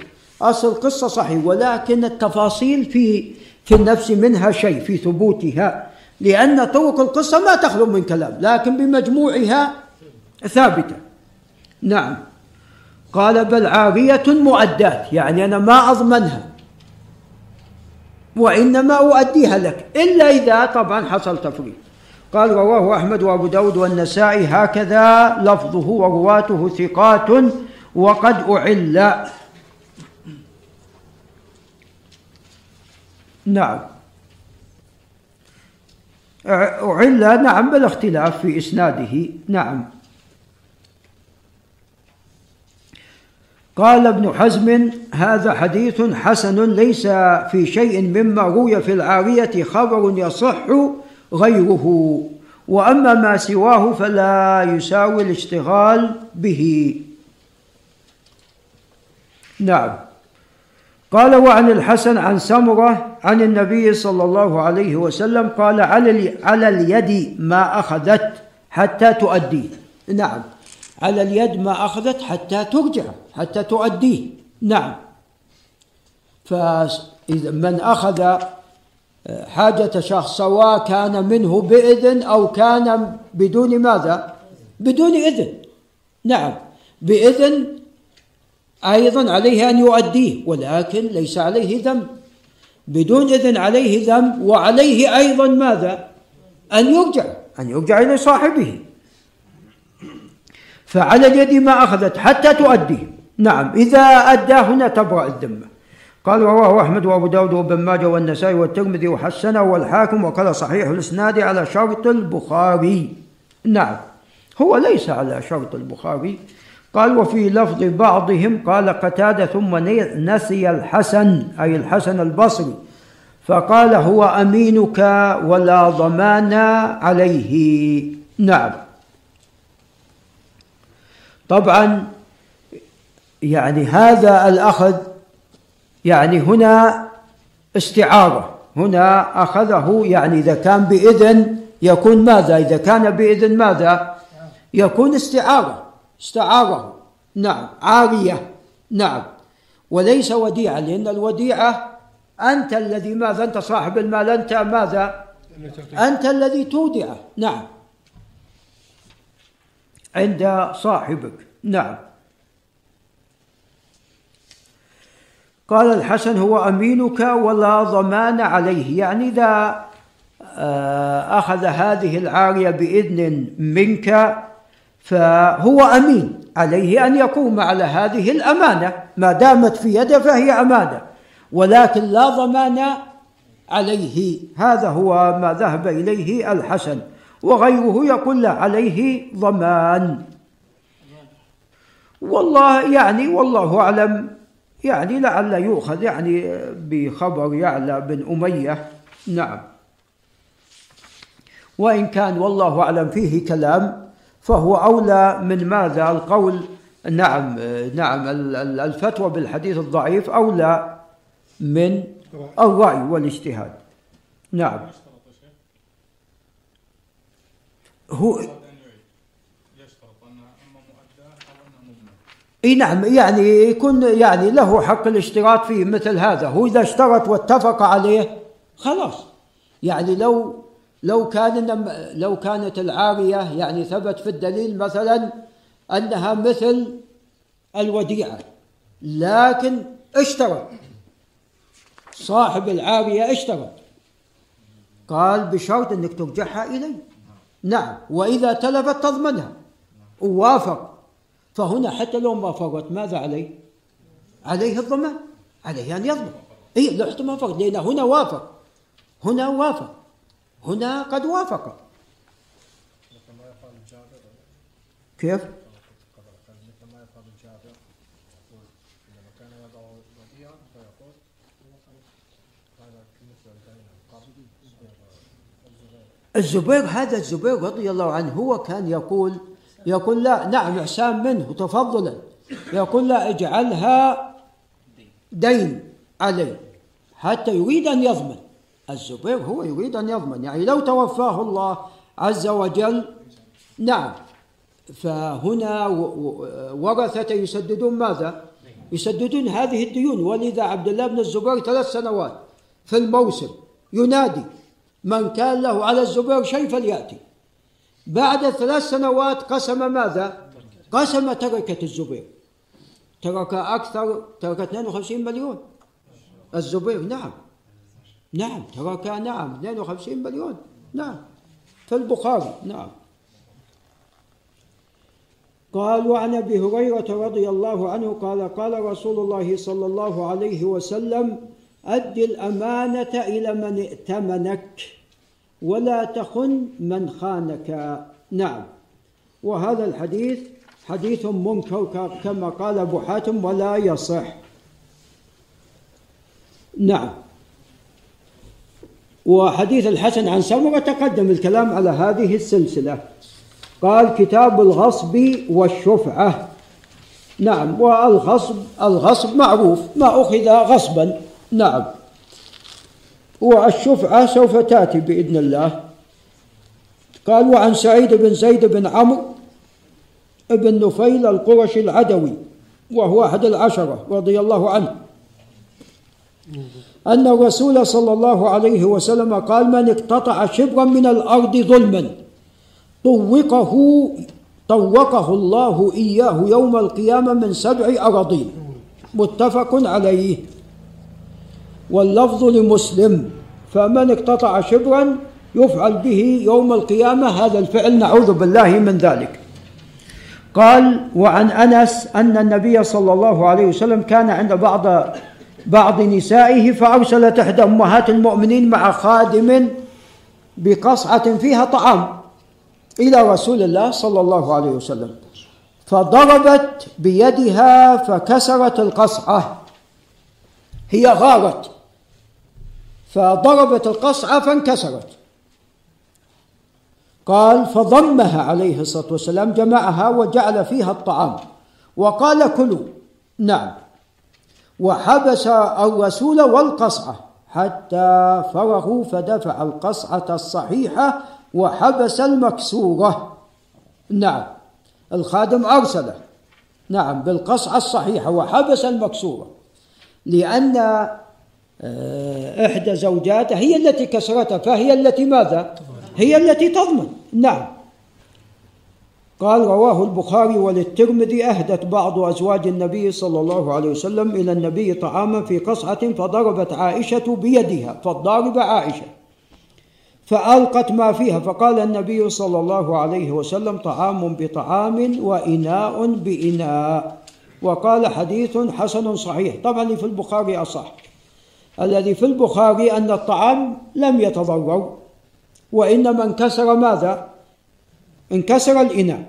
[SPEAKER 1] أصل القصة صحيح ولكن التفاصيل في في النفس منها شيء في ثبوتها. لأن طرق القصة ما تخلو من كلام لكن بمجموعها ثابتة. نعم. قال بل عارية مؤدات يعني أنا ما أضمنها. وإنما أؤديها لك إلا إذا طبعا حصل تفريط. قال رواه أحمد وأبو داود والنسائي هكذا لفظه ورواته ثقات وقد أعل. نعم. أعل نعم بالاختلاف في إسناده. نعم. قال ابن حزم هذا حديث حسن ليس في شيء مما روي في العارية خبر يصح غيره. وأما ما سواه فلا يساوي الاشتغال به. نعم. قال وعن الحسن عن سمرة عن النبي صلى الله عليه وسلم قال على على اليد ما أخذت حتى تؤديه. نعم. على اليد ما أخذت حتى ترجع حتى تؤديه. نعم. فإذا من أخذ حاجة شخص سواء كان منه بإذن أو كان بدون ماذا؟ بدون إذن. نعم. بإذن أيضا عليه أن يؤديه ولكن ليس عليه ذنب. بدون إذن عليه ذنب وعليه أيضا ماذا؟ أن يرجع أن يرجع إلى صاحبه. فعلى اليد ما أخذت حتى تؤديه. نعم. إذا أدى هنا تبرأ الذمة. قال رواه أحمد وأبو داود وابن ماجه والنسائي والترمذي وحسنه والحاكم وقال صحيح الإسناد على شرط البخاري. نعم هو ليس على شرط البخاري. قال وفي لفظ بعضهم قال قتادة ثم نسي الحسن أي الحسن البصري. فقال هو أمينك ولا ضمان عليه. نعم. طبعا يعني هذا الأخذ يعني هنا استعارة هنا أخذه يعني إذا كان بإذن يكون ماذا؟ إذا كان بإذن ماذا؟ يكون استعارة استعاره نعم. عارية. نعم. وليس وديعة لأن الوديعة أنت الذي ماذا؟ أنت صاحب المال أنت ماذا؟ أنت الذي تودعه. نعم. عند صاحبك. نعم. قال الحسن هو أمينك ولا ضمان عليه يعني إذا آه، أخذ هذه العارية بإذن منك فهو أمين عليه أن يقوم على هذه الأمانة ما دامت في يده فهي أمانة ولكن لا ضمان عليه. هذا هو ما ذهب إليه الحسن وغيره يقول لا عليه ضمان. والله يعني والله أعلم يعني لعل يؤخذ يعني بخبر يعلى بن أمية. نعم. وإن كان والله أعلم فيه كلام فهو أولى من ماذا؟ القول نعم نعم الفتوى بالحديث الضعيف أولى من الرأي والاجتهاد. نعم. هو إي نعم يعني يكون يعني له حق الاشتراط فيه مثل هذا. هو إذا اشترط واتفق عليه خلاص. يعني لو لو كان لو كانت العارية يعني ثبت في الدليل مثلا أنها مثل الوديعة لكن اشترط صاحب العارية اشترط قال بشرط إنك ترجعها الي نعم وإذا تلفت تضمنها. ووافق. فهنا حتى لو ما فرط ماذا عليه؟ عليه الضمان عليه أن يضمن اي لو ما فرط لأن هنا وافق هنا وافق هنا قد وافق كيف؟ الزبير هذا الزبير رضي الله عنه هو كان يقول يقول لا نعم إحسان منه تفضلا. يقول لا اجعلها دين عليه حتى يريد أن يضمن. الزبير هو يريد أن يضمن يعني لو توفاه الله عز وجل نعم. فهنا ورثة يسددون ماذا؟ يسددون هذه الديون. ولذا عبد الله بن الزبير ثلاث سنوات في الموسم ينادي من كان له على الزبير شيء فليأتي. بعد ثلاث سنوات قسم ماذا؟ قسم تركة الزبير. ترك أكثر ترك 52 مليون. الزبير نعم. نعم ترك نعم 52 مليون. نعم. في البخاري نعم. قال وعن أبي هريرة رضي الله عنه قال قال رسول الله صلى الله عليه وسلم اد الأمانة إلى من ائتمنك. ولا تخن من خانك. نعم. وهذا الحديث حديث منكر كما قال أبو حاتم ولا يصح. نعم. وحديث الحسن عن سمرة تقدم الكلام على هذه السلسلة. قال كتاب الغصب والشفعة. نعم. والغصب الغصب معروف. ما أخذ غصبا. نعم. والشفعة سوف تأتي بإذن الله. قال وعن سعيد بن زيد بن عمرو بن نفيل القرشي العدوي وهو أحد العشرة رضي الله عنه أن الرسول صلى الله عليه وسلم قال من اقتطع شبرا من الأرض ظلما طوقه طوقه الله إياه يوم القيامة من سبع أراضين. متفق عليه. واللفظ لمسلم فمن اقتطع شبرا يفعل به يوم القيامة هذا الفعل. نعوذ بالله من ذلك. قال وعن أنس أن النبي صلى الله عليه وسلم كان عند بعض بعض نسائه فأرسلت إحدى أمهات المؤمنين مع خادم بقصعة فيها طعام إلى رسول الله صلى الله عليه وسلم فضربت بيدها فكسرت القصعة هي غارت. فضربت القصعة فانكسرت. قال فضمها عليه الصلاة والسلام جمعها وجعل فيها الطعام. وقال كلوا. نعم. وحبس الرسول والقصعة حتى فرغوا فدفع القصعة الصحيحة وحبس المكسورة. نعم. الخادم أرسله. نعم بالقصعة الصحيحة وحبس المكسورة. لأن إحدى زوجاته هي التي كسرتها فهي التي ماذا؟ هي التي تضمن. نعم. قال رواه البخاري وللترمذي أهدت بعض أزواج النبي صلى الله عليه وسلم إلى النبي طعاما في قصعة فضربت عائشة بيدها فالضاربة عائشة فألقت ما فيها فقال النبي صلى الله عليه وسلم طعام بطعام وإناء بإناء وقال حديث حسن صحيح. طبعا في البخاري أصح. الذي في البخاري أن الطعام لم يتضرر. وإنما انكسر ماذا؟ انكسر الإناء.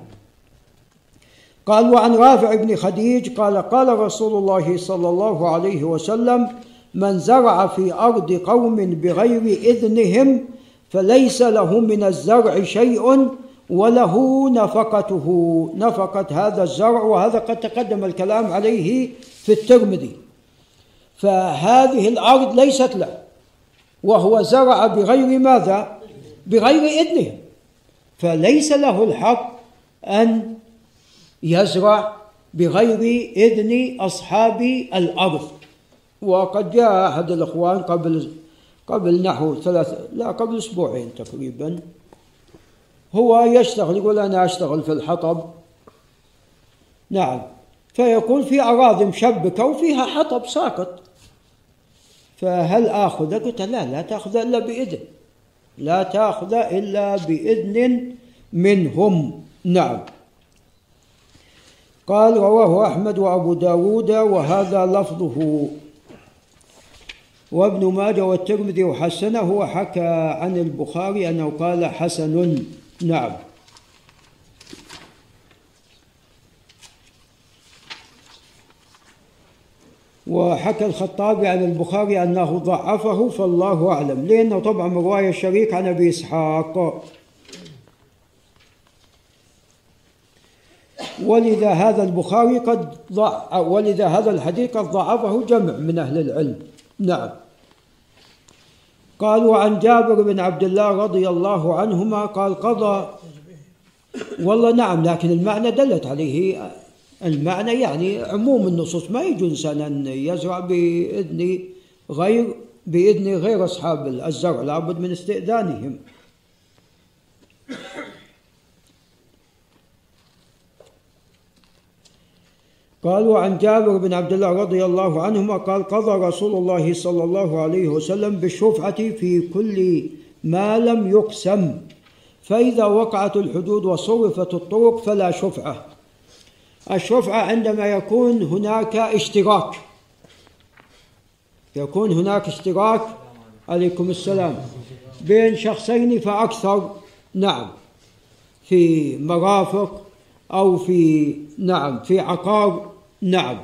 [SPEAKER 1] قال وعن رافع بن خديج قال قال رسول الله صلى الله عليه وسلم من زرع في أرض قوم بغير إذنهم فليس له من الزرع شيء وله نفقته. نفقة هذا الزرع وهذا قد تقدم الكلام عليه في الترمذي. فهذه الأرض ليست له وهو زرع بغير ماذا؟ بغير إذنه. فليس له الحق أن يزرع بغير إذن أصحاب الأرض. وقد جاء أحد الإخوان قبل قبل نحو ثلاث لا قبل أسبوعين تقريبا. هو يشتغل يقول أنا أشتغل في الحطب. نعم. فيقول في أراضي مشبكة وفيها حطب ساقط. فهل آخذ قلت لا لا تأخذ إلا بإذن. لا تأخذ إلا بإذن منهم. نعم. قال رواه أحمد وأبو داود وهذا لفظه. وابن ماجه والترمذي وحسنه وحكى عن البخاري أنه قال حسن. نعم. وحكى الخطابي عن البخاري أنه ضعفه فالله أعلم. لأنه طبعا رواية شريك عن أبي إسحاق. ولذا هذا البخاري قد ضع ولذا هذا الحديث قد ضعفه جمع من أهل العلم. نعم. قالوا عن جابر بن عبد الله رضي الله عنهما قال قضى والله نعم لكن المعنى دلت عليه المعنى يعني عموم النصوص ما يجوز أن يزرع بإذن غير بإذن غير أصحاب الزرع لابد من استئذانهم. قالوا عن جابر بن عبد الله رضي الله عنهما قال قضى رسول الله صلى الله عليه وسلم بالشفعة في كل ما لم يقسم فإذا وقعت الحدود وصرفت الطرق فلا شفعة. الشفعة عندما يكون هناك اشتراك. يكون هناك اشتراك. عليكم السلام. بين شخصين فأكثر. نعم. في مرافق أو في نعم في عقار. نعم.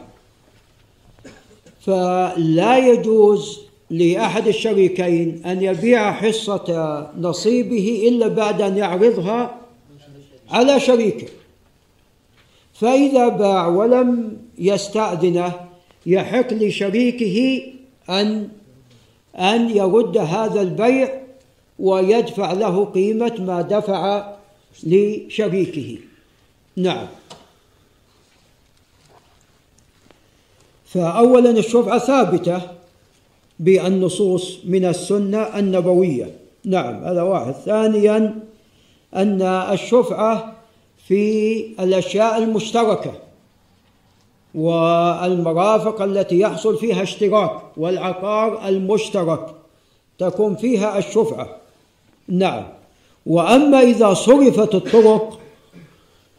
[SPEAKER 1] فلا يجوز لأحد الشريكين أن يبيع حصة نصيبه إلا بعد أن يعرضها على شريكه. فإذا باع ولم يستأذنه يحق لشريكه أن أن يرد هذا البيع ويدفع له قيمة ما دفع لشريكه. نعم. فأولا الشفعة ثابتة بالنصوص من السنة النبوية. نعم هذا واحد. ثانيا أن الشفعة في الأشياء المشتركة والمرافق التي يحصل فيها اشتراك والعقار المشترك تكون فيها الشفعة. نعم. وأما إذا صرفت الطرق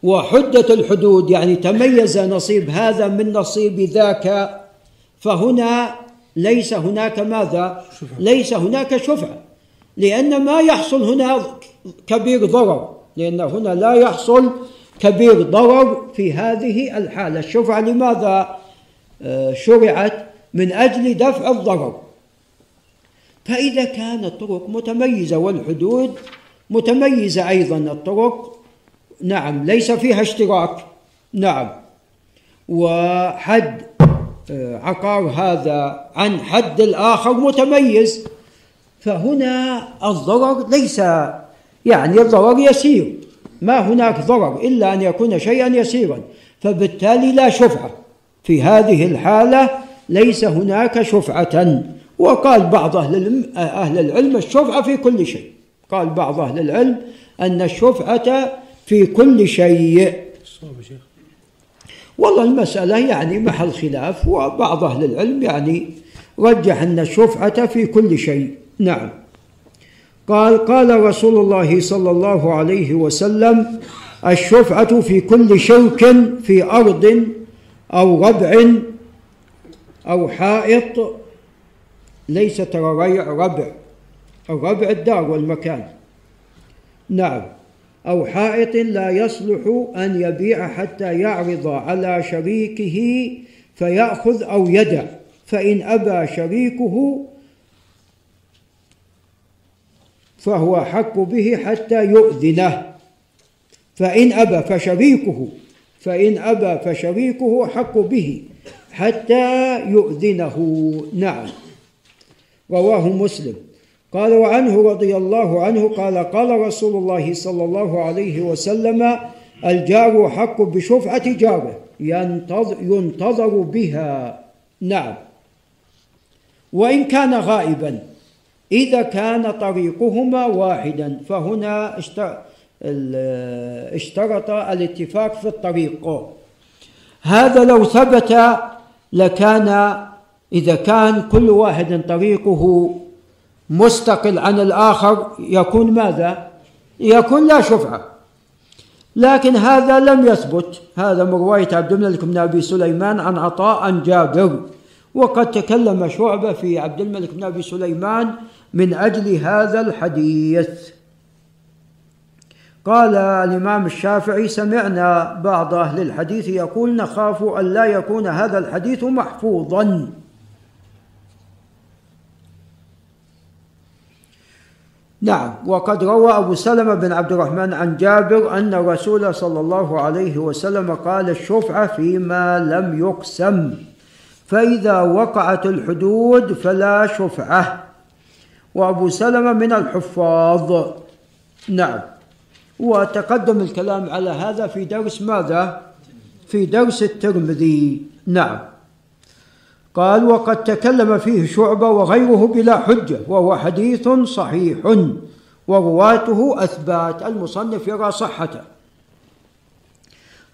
[SPEAKER 1] وحدت الحدود يعني تميز نصيب هذا من نصيب ذاك فهنا ليس هناك ماذا؟ ليس هناك شفعة لأن ما يحصل هنا كبير ضرر. لأن هنا لا يحصل كبير ضرر في هذه الحالة. الشفعة لماذا آه، شرعت من أجل دفع الضرر. فإذا كانت الطرق متميزة والحدود متميزة أيضا الطرق نعم ليس فيها اشتراك. نعم. وحد آه، عقار هذا عن حد الآخر متميز. فهنا الضرر ليس يعني الضرر يسير. ما هناك ضرر إلا أن يكون شيئا يسيرا. فبالتالي لا شفعة. في هذه الحالة ليس هناك شفعة. وقال بعض أهل أهل العلم الشفعة في كل شيء. قال بعض أهل العلم أن الشفعة في كل شيء. والله المسألة يعني محل خلاف وبعض أهل العلم يعني رجح أن الشفعة في كل شيء. نعم. قال قال رسول الله صلى الله عليه وسلم الشفعة في كل شوك في أرض أو ربع أو حائط ليس ترى ربع الربع الدار والمكان. نعم. أو حائط لا يصلح أن يبيع حتى يعرض على شريكه فيأخذ أو يدع فإن أبى شريكه فهو حق به حتى يؤذنه. فإن أبى فشريكه فإن أبى فشريكه حق به حتى يؤذنه. نعم. رواه مسلم. قال وعنه رضي الله عنه قال قال رسول الله صلى الله عليه وسلم الجار حق بشفعة جاره ينتظر, ينتظر بها. نعم. وإن كان غائبا إذا كان طريقهما واحدا فهنا اشترط الاتفاق في الطريق. هذا لو ثبت لكان إذا كان كل واحد طريقه مستقل عن الآخر يكون ماذا؟ يكون لا شفعة لكن هذا لم يثبت. هذا من رواية عبد الملك بن أبي سليمان عن عطاء عن جابر. وقد تكلم شعبة في عبد الملك بن أبي سليمان من أجل هذا الحديث. قال الإمام الشافعي سمعنا بعض أهل الحديث يقول نخاف أن لا يكون هذا الحديث محفوظا. نعم وقد روى أبو سلمة بن عبد الرحمن عن جابر أن الرسول صلى الله عليه وسلم قال الشفعة فيما لم يقسم فإذا وقعت الحدود فلا شفعة. وأبو سلمة من الحفاظ. نعم. وتقدم الكلام على هذا في درس ماذا؟ في درس الترمذي. نعم. قال وقد تكلم فيه شعبة وغيره بلا حجة وهو حديث صحيح ورواته أثبات المصنف يرى صحته.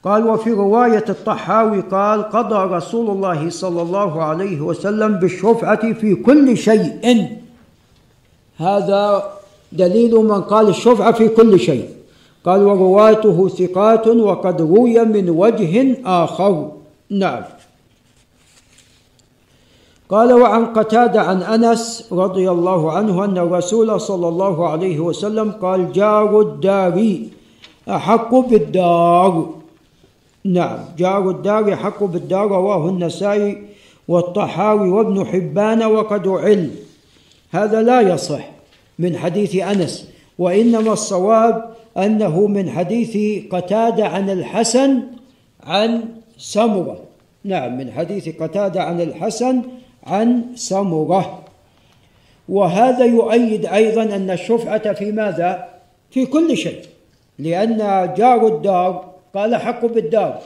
[SPEAKER 1] قال وفي رواية الطحاوي قال قضى رسول الله صلى الله عليه وسلم بالشفعة في كل شيء. هذا دليل من قال الشفعة في كل شيء. قال ورواته ثقات وقد روي من وجه آخر. نعم. قال وعن قتادة عن أنس رضي الله عنه أن الرسول صلى الله عليه وسلم قال جار الدار أحق بالدار. نعم. جار الدار أحق بالدار رواه النسائي والطحاوي وابن حبان وقد عل. هذا لا يصح من حديث أنس وإنما الصواب أنه من حديث قتادة عن الحسن عن سمرة نعم من حديث قتادة عن الحسن عن سمرة وهذا يؤيد أيضا أن الشفعة في ماذا؟ في كل شيء لأن جار الدار قال حق بالدار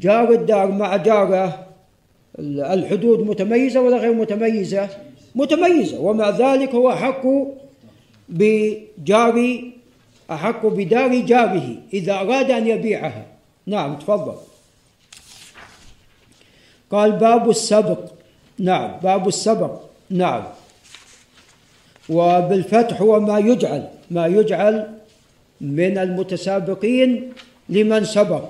[SPEAKER 1] جار الدار مع جاره الحدود متميزة ولا غير متميزة؟ متميزة ومع ذلك هو أحق بجار أحق بدار جاره إذا أراد أن يبيعها. نعم تفضل. قال باب السبق. نعم باب السبق. نعم. وبالفتح هو ما يجعل ما يجعل من المتسابقين لمن سبق.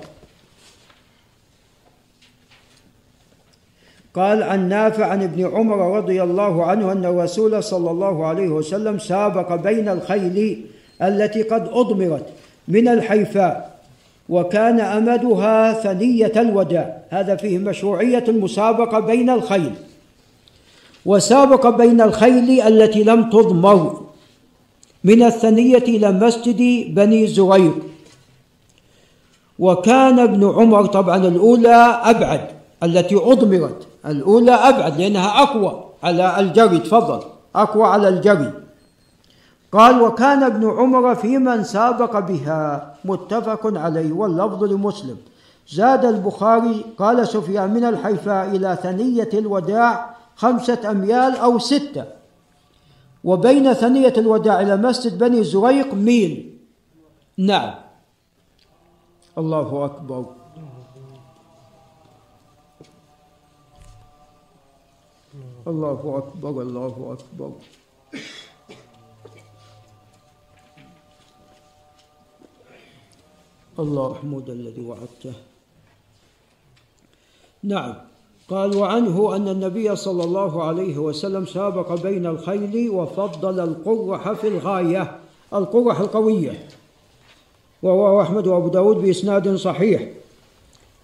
[SPEAKER 1] قال عن نافع عن ابن عمر رضي الله عنه أن الرسول صلى الله عليه وسلم سابق بين الخيل التي قد أضمرت من الحيفاء وكان أمدها ثنية الوداع. هذا فيه مشروعية المسابقة بين الخيل. وسابق بين الخيل التي لم تضمر. من الثنية إلى مسجد بني زريق. وكان ابن عمر طبعا الأولى أبعد التي أضمرت. الأولى أبعد لأنها أقوى على الجري تفضل. أقوى على الجري قال وكان ابن عمر في من سابق بها. متفق عليه واللفظ لمسلم. زاد البخاري قال سفيان من الحيفاء إلى ثنية الوداع خمسة أميال أو ستة. وبين ثنية الوداع إلى مسجد بني زريق ميل. نعم. الله أكبر. الله أكبر الله أكبر. الله محمود الذي وعدته. نعم. قال وعنه أن النبي صلى الله عليه وسلم سابق بين الخيل وفضل القرح في الغاية القرح القوية. ورواه أحمد وأبو داود بإسناد صحيح.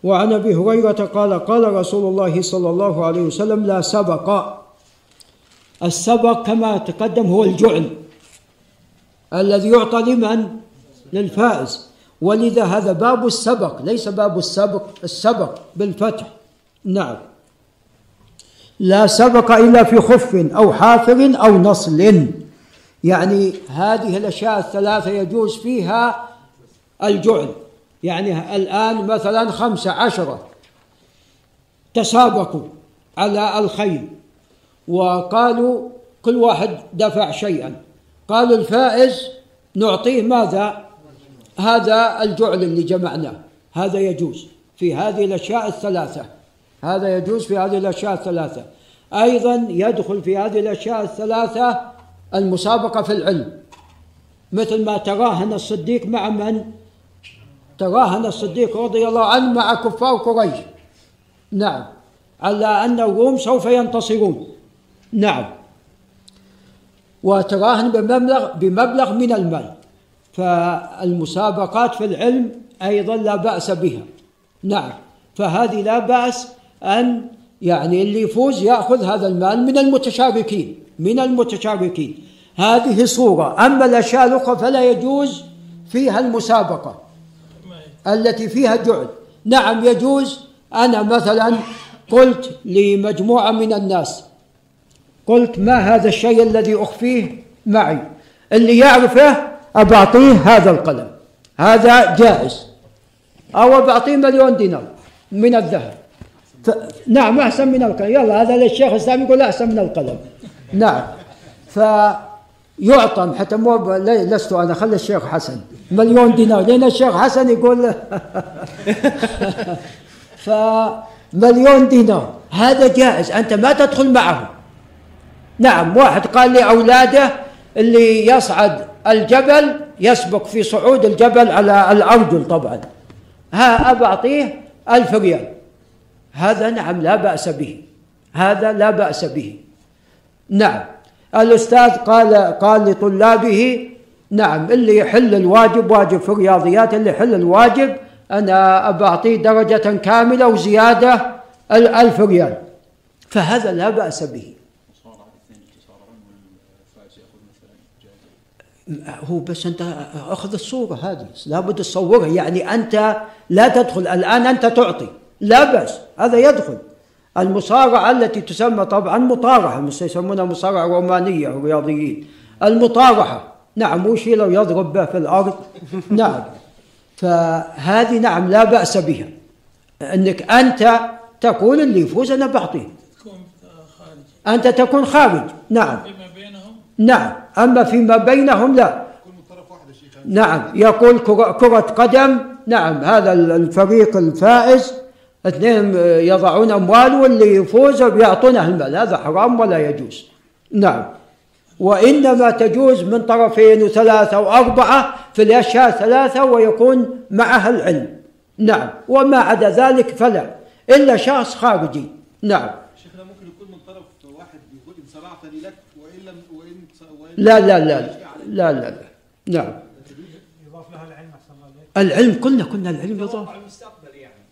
[SPEAKER 1] وعن أبي هريرة قال قال رسول الله صلى الله عليه وسلم لا سبق. السبق كما تقدم هو الجعل الذي يعطى لمن؟ للفائز. ولذا هذا باب السبق ليس باب السبق السبق بالفتح. نعم. لا سبق إلا في خف أو حافر أو نصل. يعني هذه الأشياء الثلاثة يجوز فيها الجعل. يعني الآن مثلا خمسة عشرة تسابقوا على الخيل وقالوا كل واحد دفع شيئا. قالوا الفائز نعطيه ماذا؟ هذا الجعل اللي جمعناه. هذا يجوز في هذه الأشياء الثلاثة. هذا يجوز في هذه الأشياء الثلاثة. أيضا يدخل في هذه الأشياء الثلاثة المسابقة في العلم. مثل ما تراهن الصديق مع من؟ تراهن الصديق رضي الله عنه مع كفار قريش. نعم. على أن الروم سوف ينتصرون. نعم. وتراهن بمبلغ بمبلغ من المال. فالمسابقات في العلم أيضا لا بأس بها. نعم. فهذه لا بأس أن يعني اللي يفوز يأخذ هذا المال من المتشاركين من المتشاركين هذه صورة. أما الأشياء الأخرى فلا يجوز فيها المسابقة. التي فيها جعل. نعم يجوز. أنا مثلا قلت لمجموعة من الناس قلت ما هذا الشيء الذي أخفيه معي؟ اللي يعرفه أبعطيه هذا القلم. هذا جائز. أو بعطيه مليون دينار من الذهب. ف... نعم أحسن من القلم. يلا هذا للشيخ الإسلام يقول أحسن من القلم. نعم. فيعطى حتى مو لست أنا خلي الشيخ حسن. مليون دينار. لأن الشيخ حسن يقول (laughs) فمليون دينار. هذا جائز. أنت ما تدخل معه. نعم واحد قال لي أولاده اللي يصعد الجبل يسبق في صعود الجبل على الأرجل طبعا. ها أبعطيه ألف ريال. هذا نعم لا بأس به. هذا لا بأس به. نعم. الأستاذ قال قال لطلابه نعم اللي يحل الواجب واجب في الرياضيات اللي يحل الواجب أنا أعطيه درجة كاملة وزيادة الألف ريال. فهذا لا بأس به. هو بس أنت أخذ الصورة هذه لابد تصورها. يعني أنت لا تدخل الآن أنت تعطي. لا بأس هذا يدخل. المصارعة التي تسمى طبعا مطارحة مش يسمونها مصارعة رومانية الرياضيين المطارحة نعم مو شيء لو يضرب به في الأرض؟ (laughs) نعم. فهذه نعم لا بأس بها. إنك أنت تقول اللي يفوز أنا بعطيه. أنت تكون خارج نعم. نعم. أما فيما بينهم لا. نعم. يقول كرة قدم نعم هذا الفريق الفائز. اثنين يضعون أموال واللي يفوز بيعطونه المال. هذا حرام ولا يجوز؟ نعم. وإنما تجوز من طرفين وثلاثة وأربعة في الأشياء ثلاثة ويكون معها العلم. نعم. وما عدا ذلك فلا. إلا شخص خارجي. نعم.
[SPEAKER 2] شيخنا ممكن يكون من طرف واحد يقول إن صرعتني لك وإن لم وإن وإن
[SPEAKER 1] لا لا لا لا لا, لا. نعم.
[SPEAKER 3] يضاف لها العلم
[SPEAKER 1] العلم قلنا قلنا العلم يضاف.
[SPEAKER 3] على المستقبل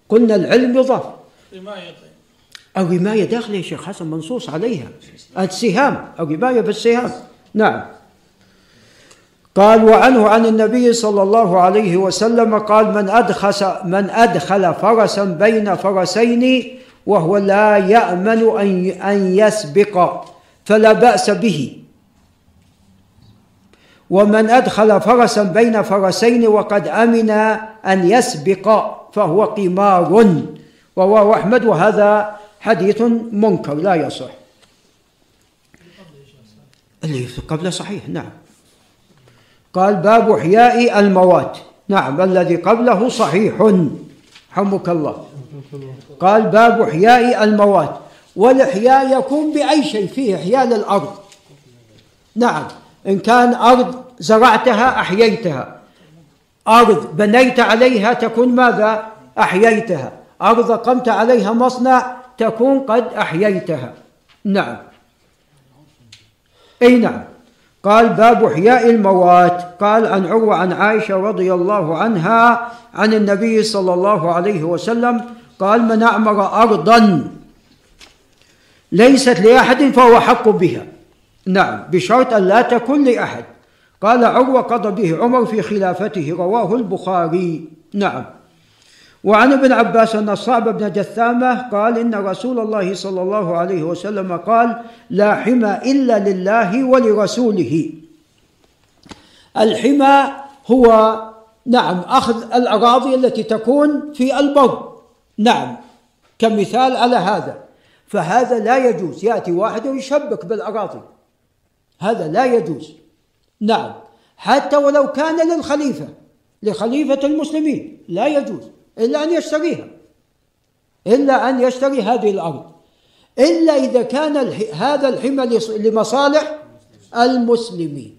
[SPEAKER 1] قلنا العلم يضاف.
[SPEAKER 4] رماية. طيب
[SPEAKER 1] الرماية داخلة يا شيخ حسن منصوص عليها. السهام الرماية بالسهام. نعم. قال وعنه عن النبي صلى الله عليه وسلم قال من أدخس من أدخل فرسا بين فرسين وهو لا يأمن أن أن يسبق فلا بأس به. ومن أدخل فرسا بين فرسين وقد أمن أن يسبق. فهو قمار. رواه أحمد وهذا حديث منكر لا يصح. اللي في قبله صحيح نعم. قال باب إحياء الموات. نعم الذي قبله صحيح. حمك الله. قال باب إحياء الموات. والإحياء يكون بأي شيء فيه إحياء للأرض. نعم إن كان أرض زرعتها أحييتها. أرض بنيت عليها تكون ماذا؟ أحييتها. أرض قمت عليها مصنع تكون قد أحييتها. نعم. أي نعم. قال باب إحياء الموات. قال عن عروة عن عائشة رضي الله عنها عن النبي صلى الله عليه وسلم قال من أعمر أرضا ليست لأحد فهو حق بها. نعم. بشرط أن لا تكون لأحد. قال عروة قضى به عمر في خلافته رواه البخاري. نعم. وعن ابن عباس أن الصعب بن جثامة قال إن رسول الله صلى الله عليه وسلم قال لا حمى إلا لله ولرسوله الحمى هو نعم أخذ الأراضي التي تكون في البر. نعم. كمثال على هذا. فهذا لا يجوز. يأتي واحد ويشبك بالأراضي. هذا لا يجوز. نعم. حتى ولو كان للخليفة لخليفة المسلمين لا يجوز إلا أن يشتريها. إلا أن يشتري هذه الأرض. إلا إذا كان هذا الحمى لمصالح المسلمين.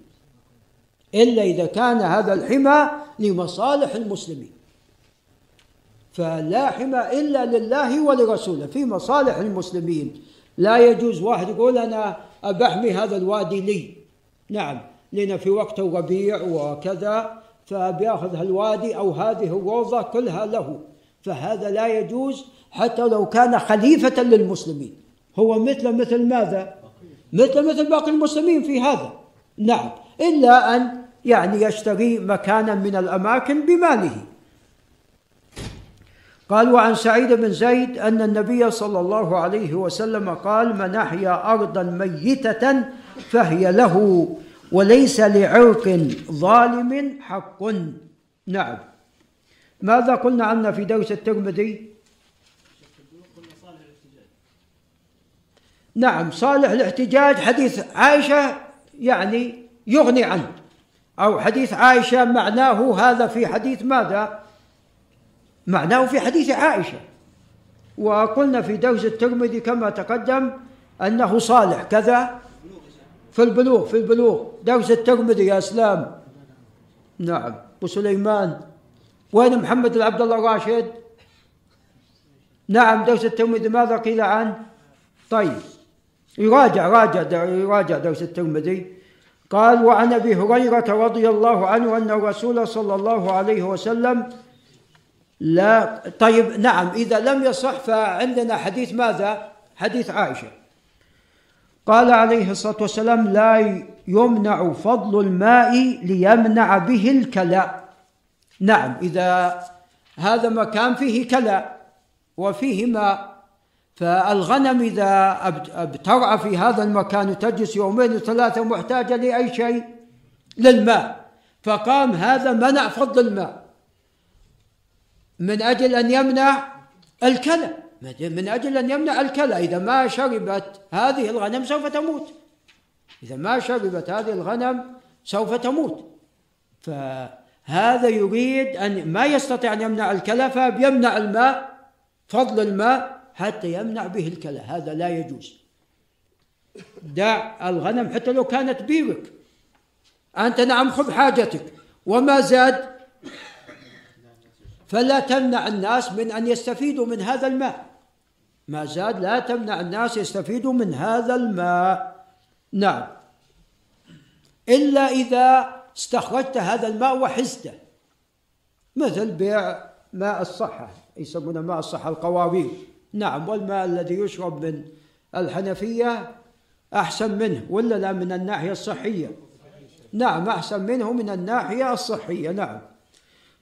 [SPEAKER 1] إلا إذا كان هذا الحمى لمصالح المسلمين. فلا حمى إلا لله ولرسوله. في مصالح المسلمين لا يجوز واحد يقول أنا أبحمي هذا الوادي لي. نعم. لنا في وقت الربيع وكذا فبيأخذ هالوادي أو هذه الروضة كلها له. فهذا لا يجوز حتى لو كان خليفة للمسلمين. هو مثل مثل ماذا؟ مثل مثل باقي المسلمين في هذا. نعم. إلا أن يعني يشتري مكانا من الأماكن بماله. قال وعن سعيد بن زيد أن النبي صلى الله عليه وسلم قال من أحيا أرضا ميتة فهي له. وليس لعرق ظالم حق. نعم. ماذا قلنا عنه في درس الترمذي؟ نعم صالح الاحتجاج حديث عائشة يعني يغني عنه أو حديث عائشة معناه هذا في حديث ماذا؟ معناه في حديث عائشة. وقلنا في درس الترمذي كما تقدم أنه صالح كذا في البلوغ في البلوغ. درس الترمذي يا إسلام. نعم. وسليمان وين محمد بن عبد الله الراشد؟ نعم درس الترمذي ماذا قيل عنه؟ طيب. يراجع راجع يراجع درس الترمذي قال وعن أبي هريرة رضي الله عنه أن الرسول صلى الله عليه وسلم لا طيب نعم. إذا لم يصح فعندنا حديث ماذا؟ حديث عائشة. قال عليه الصلاة والسلام لا يمنع فضل الماء ليمنع به الكلى نعم إذا هذا مكان فيه كلى وفيه ماء فالغنم إذا بترعى في هذا المكان وتجلس يومين وثلاثه محتاجة لأي شيء للماء. فقام هذا منع فضل الماء. من أجل أن يمنع الكلى من أجل أن يمنع الكلى. إذا ما شربت هذه الغنم سوف تموت. إذا ما شربت هذه الغنم سوف تموت. فهذا يريد أن ما يستطيع أن يمنع الكلى فيمنع الماء فضل الماء حتى يمنع به الكلى. هذا لا يجوز. دع الغنم حتى لو كانت بيرك. أنت نعم خذ حاجتك. وما زاد فلا تمنع الناس من أن يستفيدوا من هذا الماء. ما زاد لا تمنع الناس يستفيدوا من هذا الماء. نعم. إلا إذا استخرجت هذا الماء وحزته مثل بيع ماء الصحة يسمونه ماء الصحة القوارير نعم والماء الذي يشرب من الحنفية أحسن منه ولا لا من الناحية الصحية؟ نعم أحسن منه من الناحية الصحية. نعم.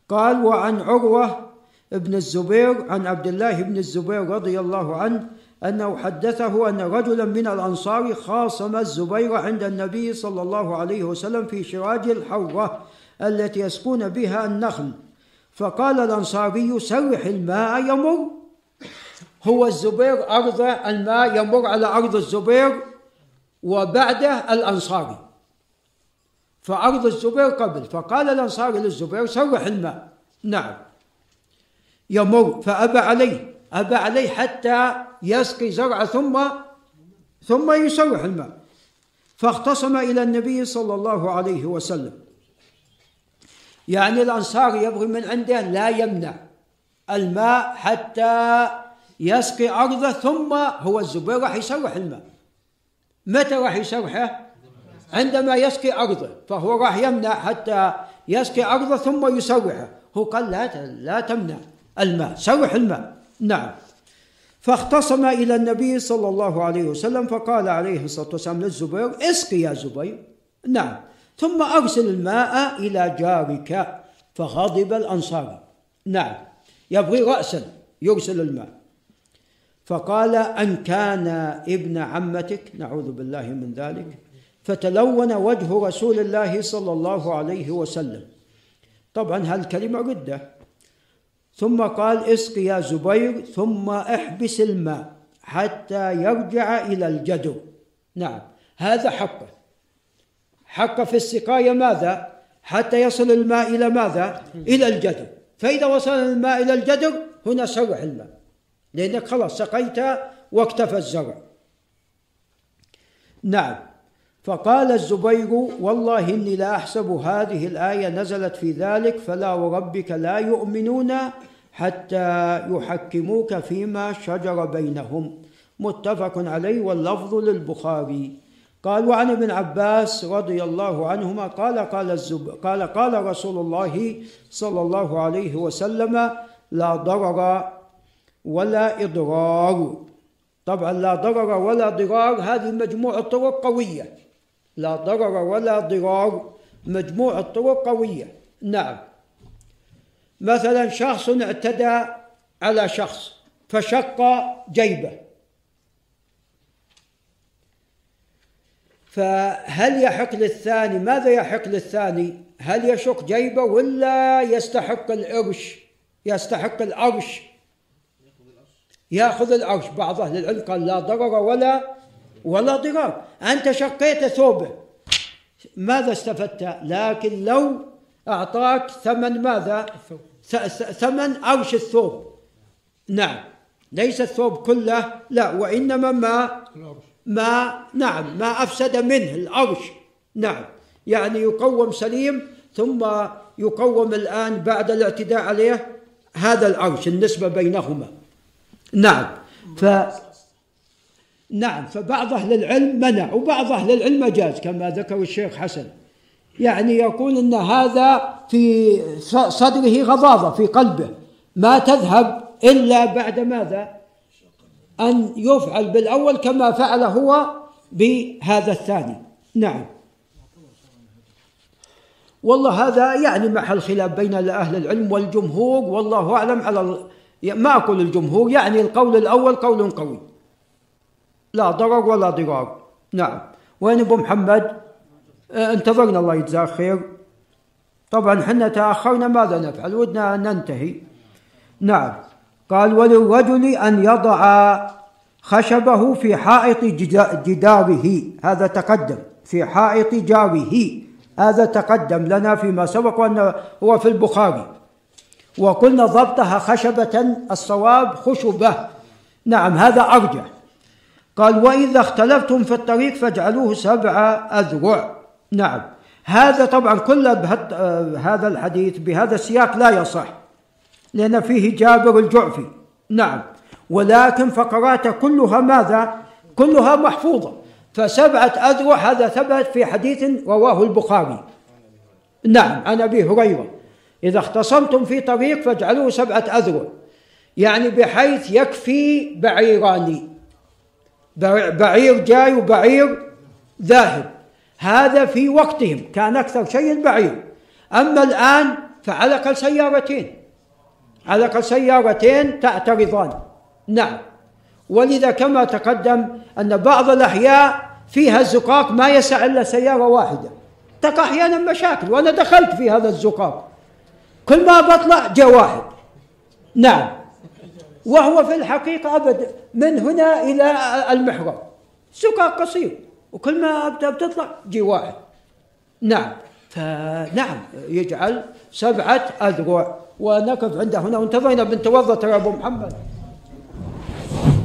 [SPEAKER 1] قال وعن عروة ابن الزبير عن عبد الله بن الزبير رضي الله عنه أنه حدثه أن رجلا من الأنصار خاصم الزبير عند النبي صلى الله عليه وسلم في شراج الحره التي يسقون بها النخل. فقال الأنصاري سرح الماء يمر. هو الزبير أرض الماء يمر على أرض الزبير وبعده الأنصاري. فأرض الزبير قبل. فقال الأنصاري للزبير سرح الماء. نعم. يمر فأبى عليه أبى عليه حتى يسقي زرعة ثم ثم يسرح الماء. فاختصم إلى النبي صلى الله عليه وسلم. يعني الأنصار يبغي من عنده لا يمنع الماء حتى يسقي أرضه ثم هو الزبير راح يسرح الماء. متى راح يسرحه؟ عندما يسقي أرضه فهو راح يمنع حتى يسقي أرضه ثم يسرحه هو قال لا لا تمنع. الماء. سرح الماء. نعم. فاختصم إلى النبي صلى الله عليه وسلم فقال عليه الصلاة والسلام للزبير اسقي يا زبير. نعم. ثم أرسل الماء إلى جارك فغضب الأنصاري نعم. يبغي رأسا. يرسل الماء. فقال أن كان ابن عمتك نعوذ بالله من ذلك فتلون وجه رسول الله صلى الله عليه وسلم. طبعا هالكلمة ردة. ثم قال اسق يا زبير ثم احبس الماء حتى يرجع إلى الجدر نعم هذا حقه. حقه في السقاية ماذا؟ حتى يصل الماء إلى ماذا؟ إلى الجدر فإذا وصل الماء إلى الجدر هنا سرح الماء. لأنك خلاص سقيت واكتفى الزرع. نعم. فقال الزبير والله إني لا أحسب هذه الآية نزلت في ذلك فلا وربك لا يؤمنون حتى يحكموك فيما شجر بينهم. متفق عليه واللفظ للبخاري. قال وعن ابن عباس رضي الله عنهما قال قال الزب قال قال رسول الله صلى الله عليه وسلم لا ضرر ولا إضرار. طبعا لا ضرر ولا ضرار هذه مجموعة طرق قوية. لا ضرر ولا ضرار مجموعة طرق قوية. نعم. مثلا شخص اعتدى على شخص فشق جيبه. فهل يحق للثاني ماذا يحق للثاني؟ هل يشق جيبه ولا يستحق العرش؟ يستحق العرش. يأخذ العرش. بعض أهل العلم قال لا ضرر ولا ولا ضرار أنت شقيت ثوبه. ماذا استفدت؟ لكن لو أعطاك ثمن ماذا؟ ثمن عرش الثوب. نعم. ليس الثوب كله لا وإنما ما ما نعم ما أفسد منه العرش نعم. يعني يقوم سليم ثم يقوم الآن بعد الاعتداء عليه هذا العرش النسبة بينهما. نعم. ف نعم فبعض أهل العلم منع وبعض أهل العلم جاز كما ذكر الشيخ حسن. يعني يقول أن هذا في صدره غضاضة في قلبه. ما تذهب إلا بعد ماذا؟ أن يفعل بالأول كما فعل هو بهذا الثاني. نعم. والله هذا يعني محل خلاف بين أهل العلم والجمهور والله أعلم على ما أقول الجمهور يعني القول الأول قول قوي. لا ضرر ولا ضرار نعم. وين أبو محمد؟ أه انتظرنا الله يجزاه خير. طبعا حنا تأخرنا ماذا نفعل؟ ودنا ننتهي. نعم. قال وللرجل أن يضع خشبه في حائط جداره. هذا تقدم. في حائط جاره. هذا تقدم لنا فيما سبق وانه هو في البخاري. وقلنا ضبطها خشبة الصواب خشبة. نعم هذا أرجح. قال وإذا اختلفتم في الطريق فاجعلوه سبع أذرع. نعم. هذا طبعا كل هذا الحديث بهذا السياق لا يصح لأن فيه جابر الجعفي. نعم. ولكن فقراته كلها ماذا؟ كلها محفوظة. فسبعة أذرع هذا ثبت في حديث رواه البخاري. نعم. عن أبي هريرة. إذا اختصمتم في طريق فاجعلوه سبعة أذرع. يعني بحيث يكفي بعيران بعير جاي وبعير ذاهب. هذا في وقتهم كان أكثر شيء البعير. أما الآن فعلى الأقل سيارتين. على سيارتين تعترضان. نعم. ولذا كما تقدم أن بعض الأحياء فيها الزقاق ما يسع إلا سيارة واحدة. تقع أحيانا مشاكل وأنا دخلت في هذا الزقاق. كل ما بطلع جاء واحد نعم. وهو في الحقيقة أبد. من هنا إلى المحراب زقاق قصير. وكل ما بتطلع جي واحد نعم. فنعم يجعل سبعة أذرع. ونقف عند هنا. وانتظرنا بنتوضأ ترى أبو محمد.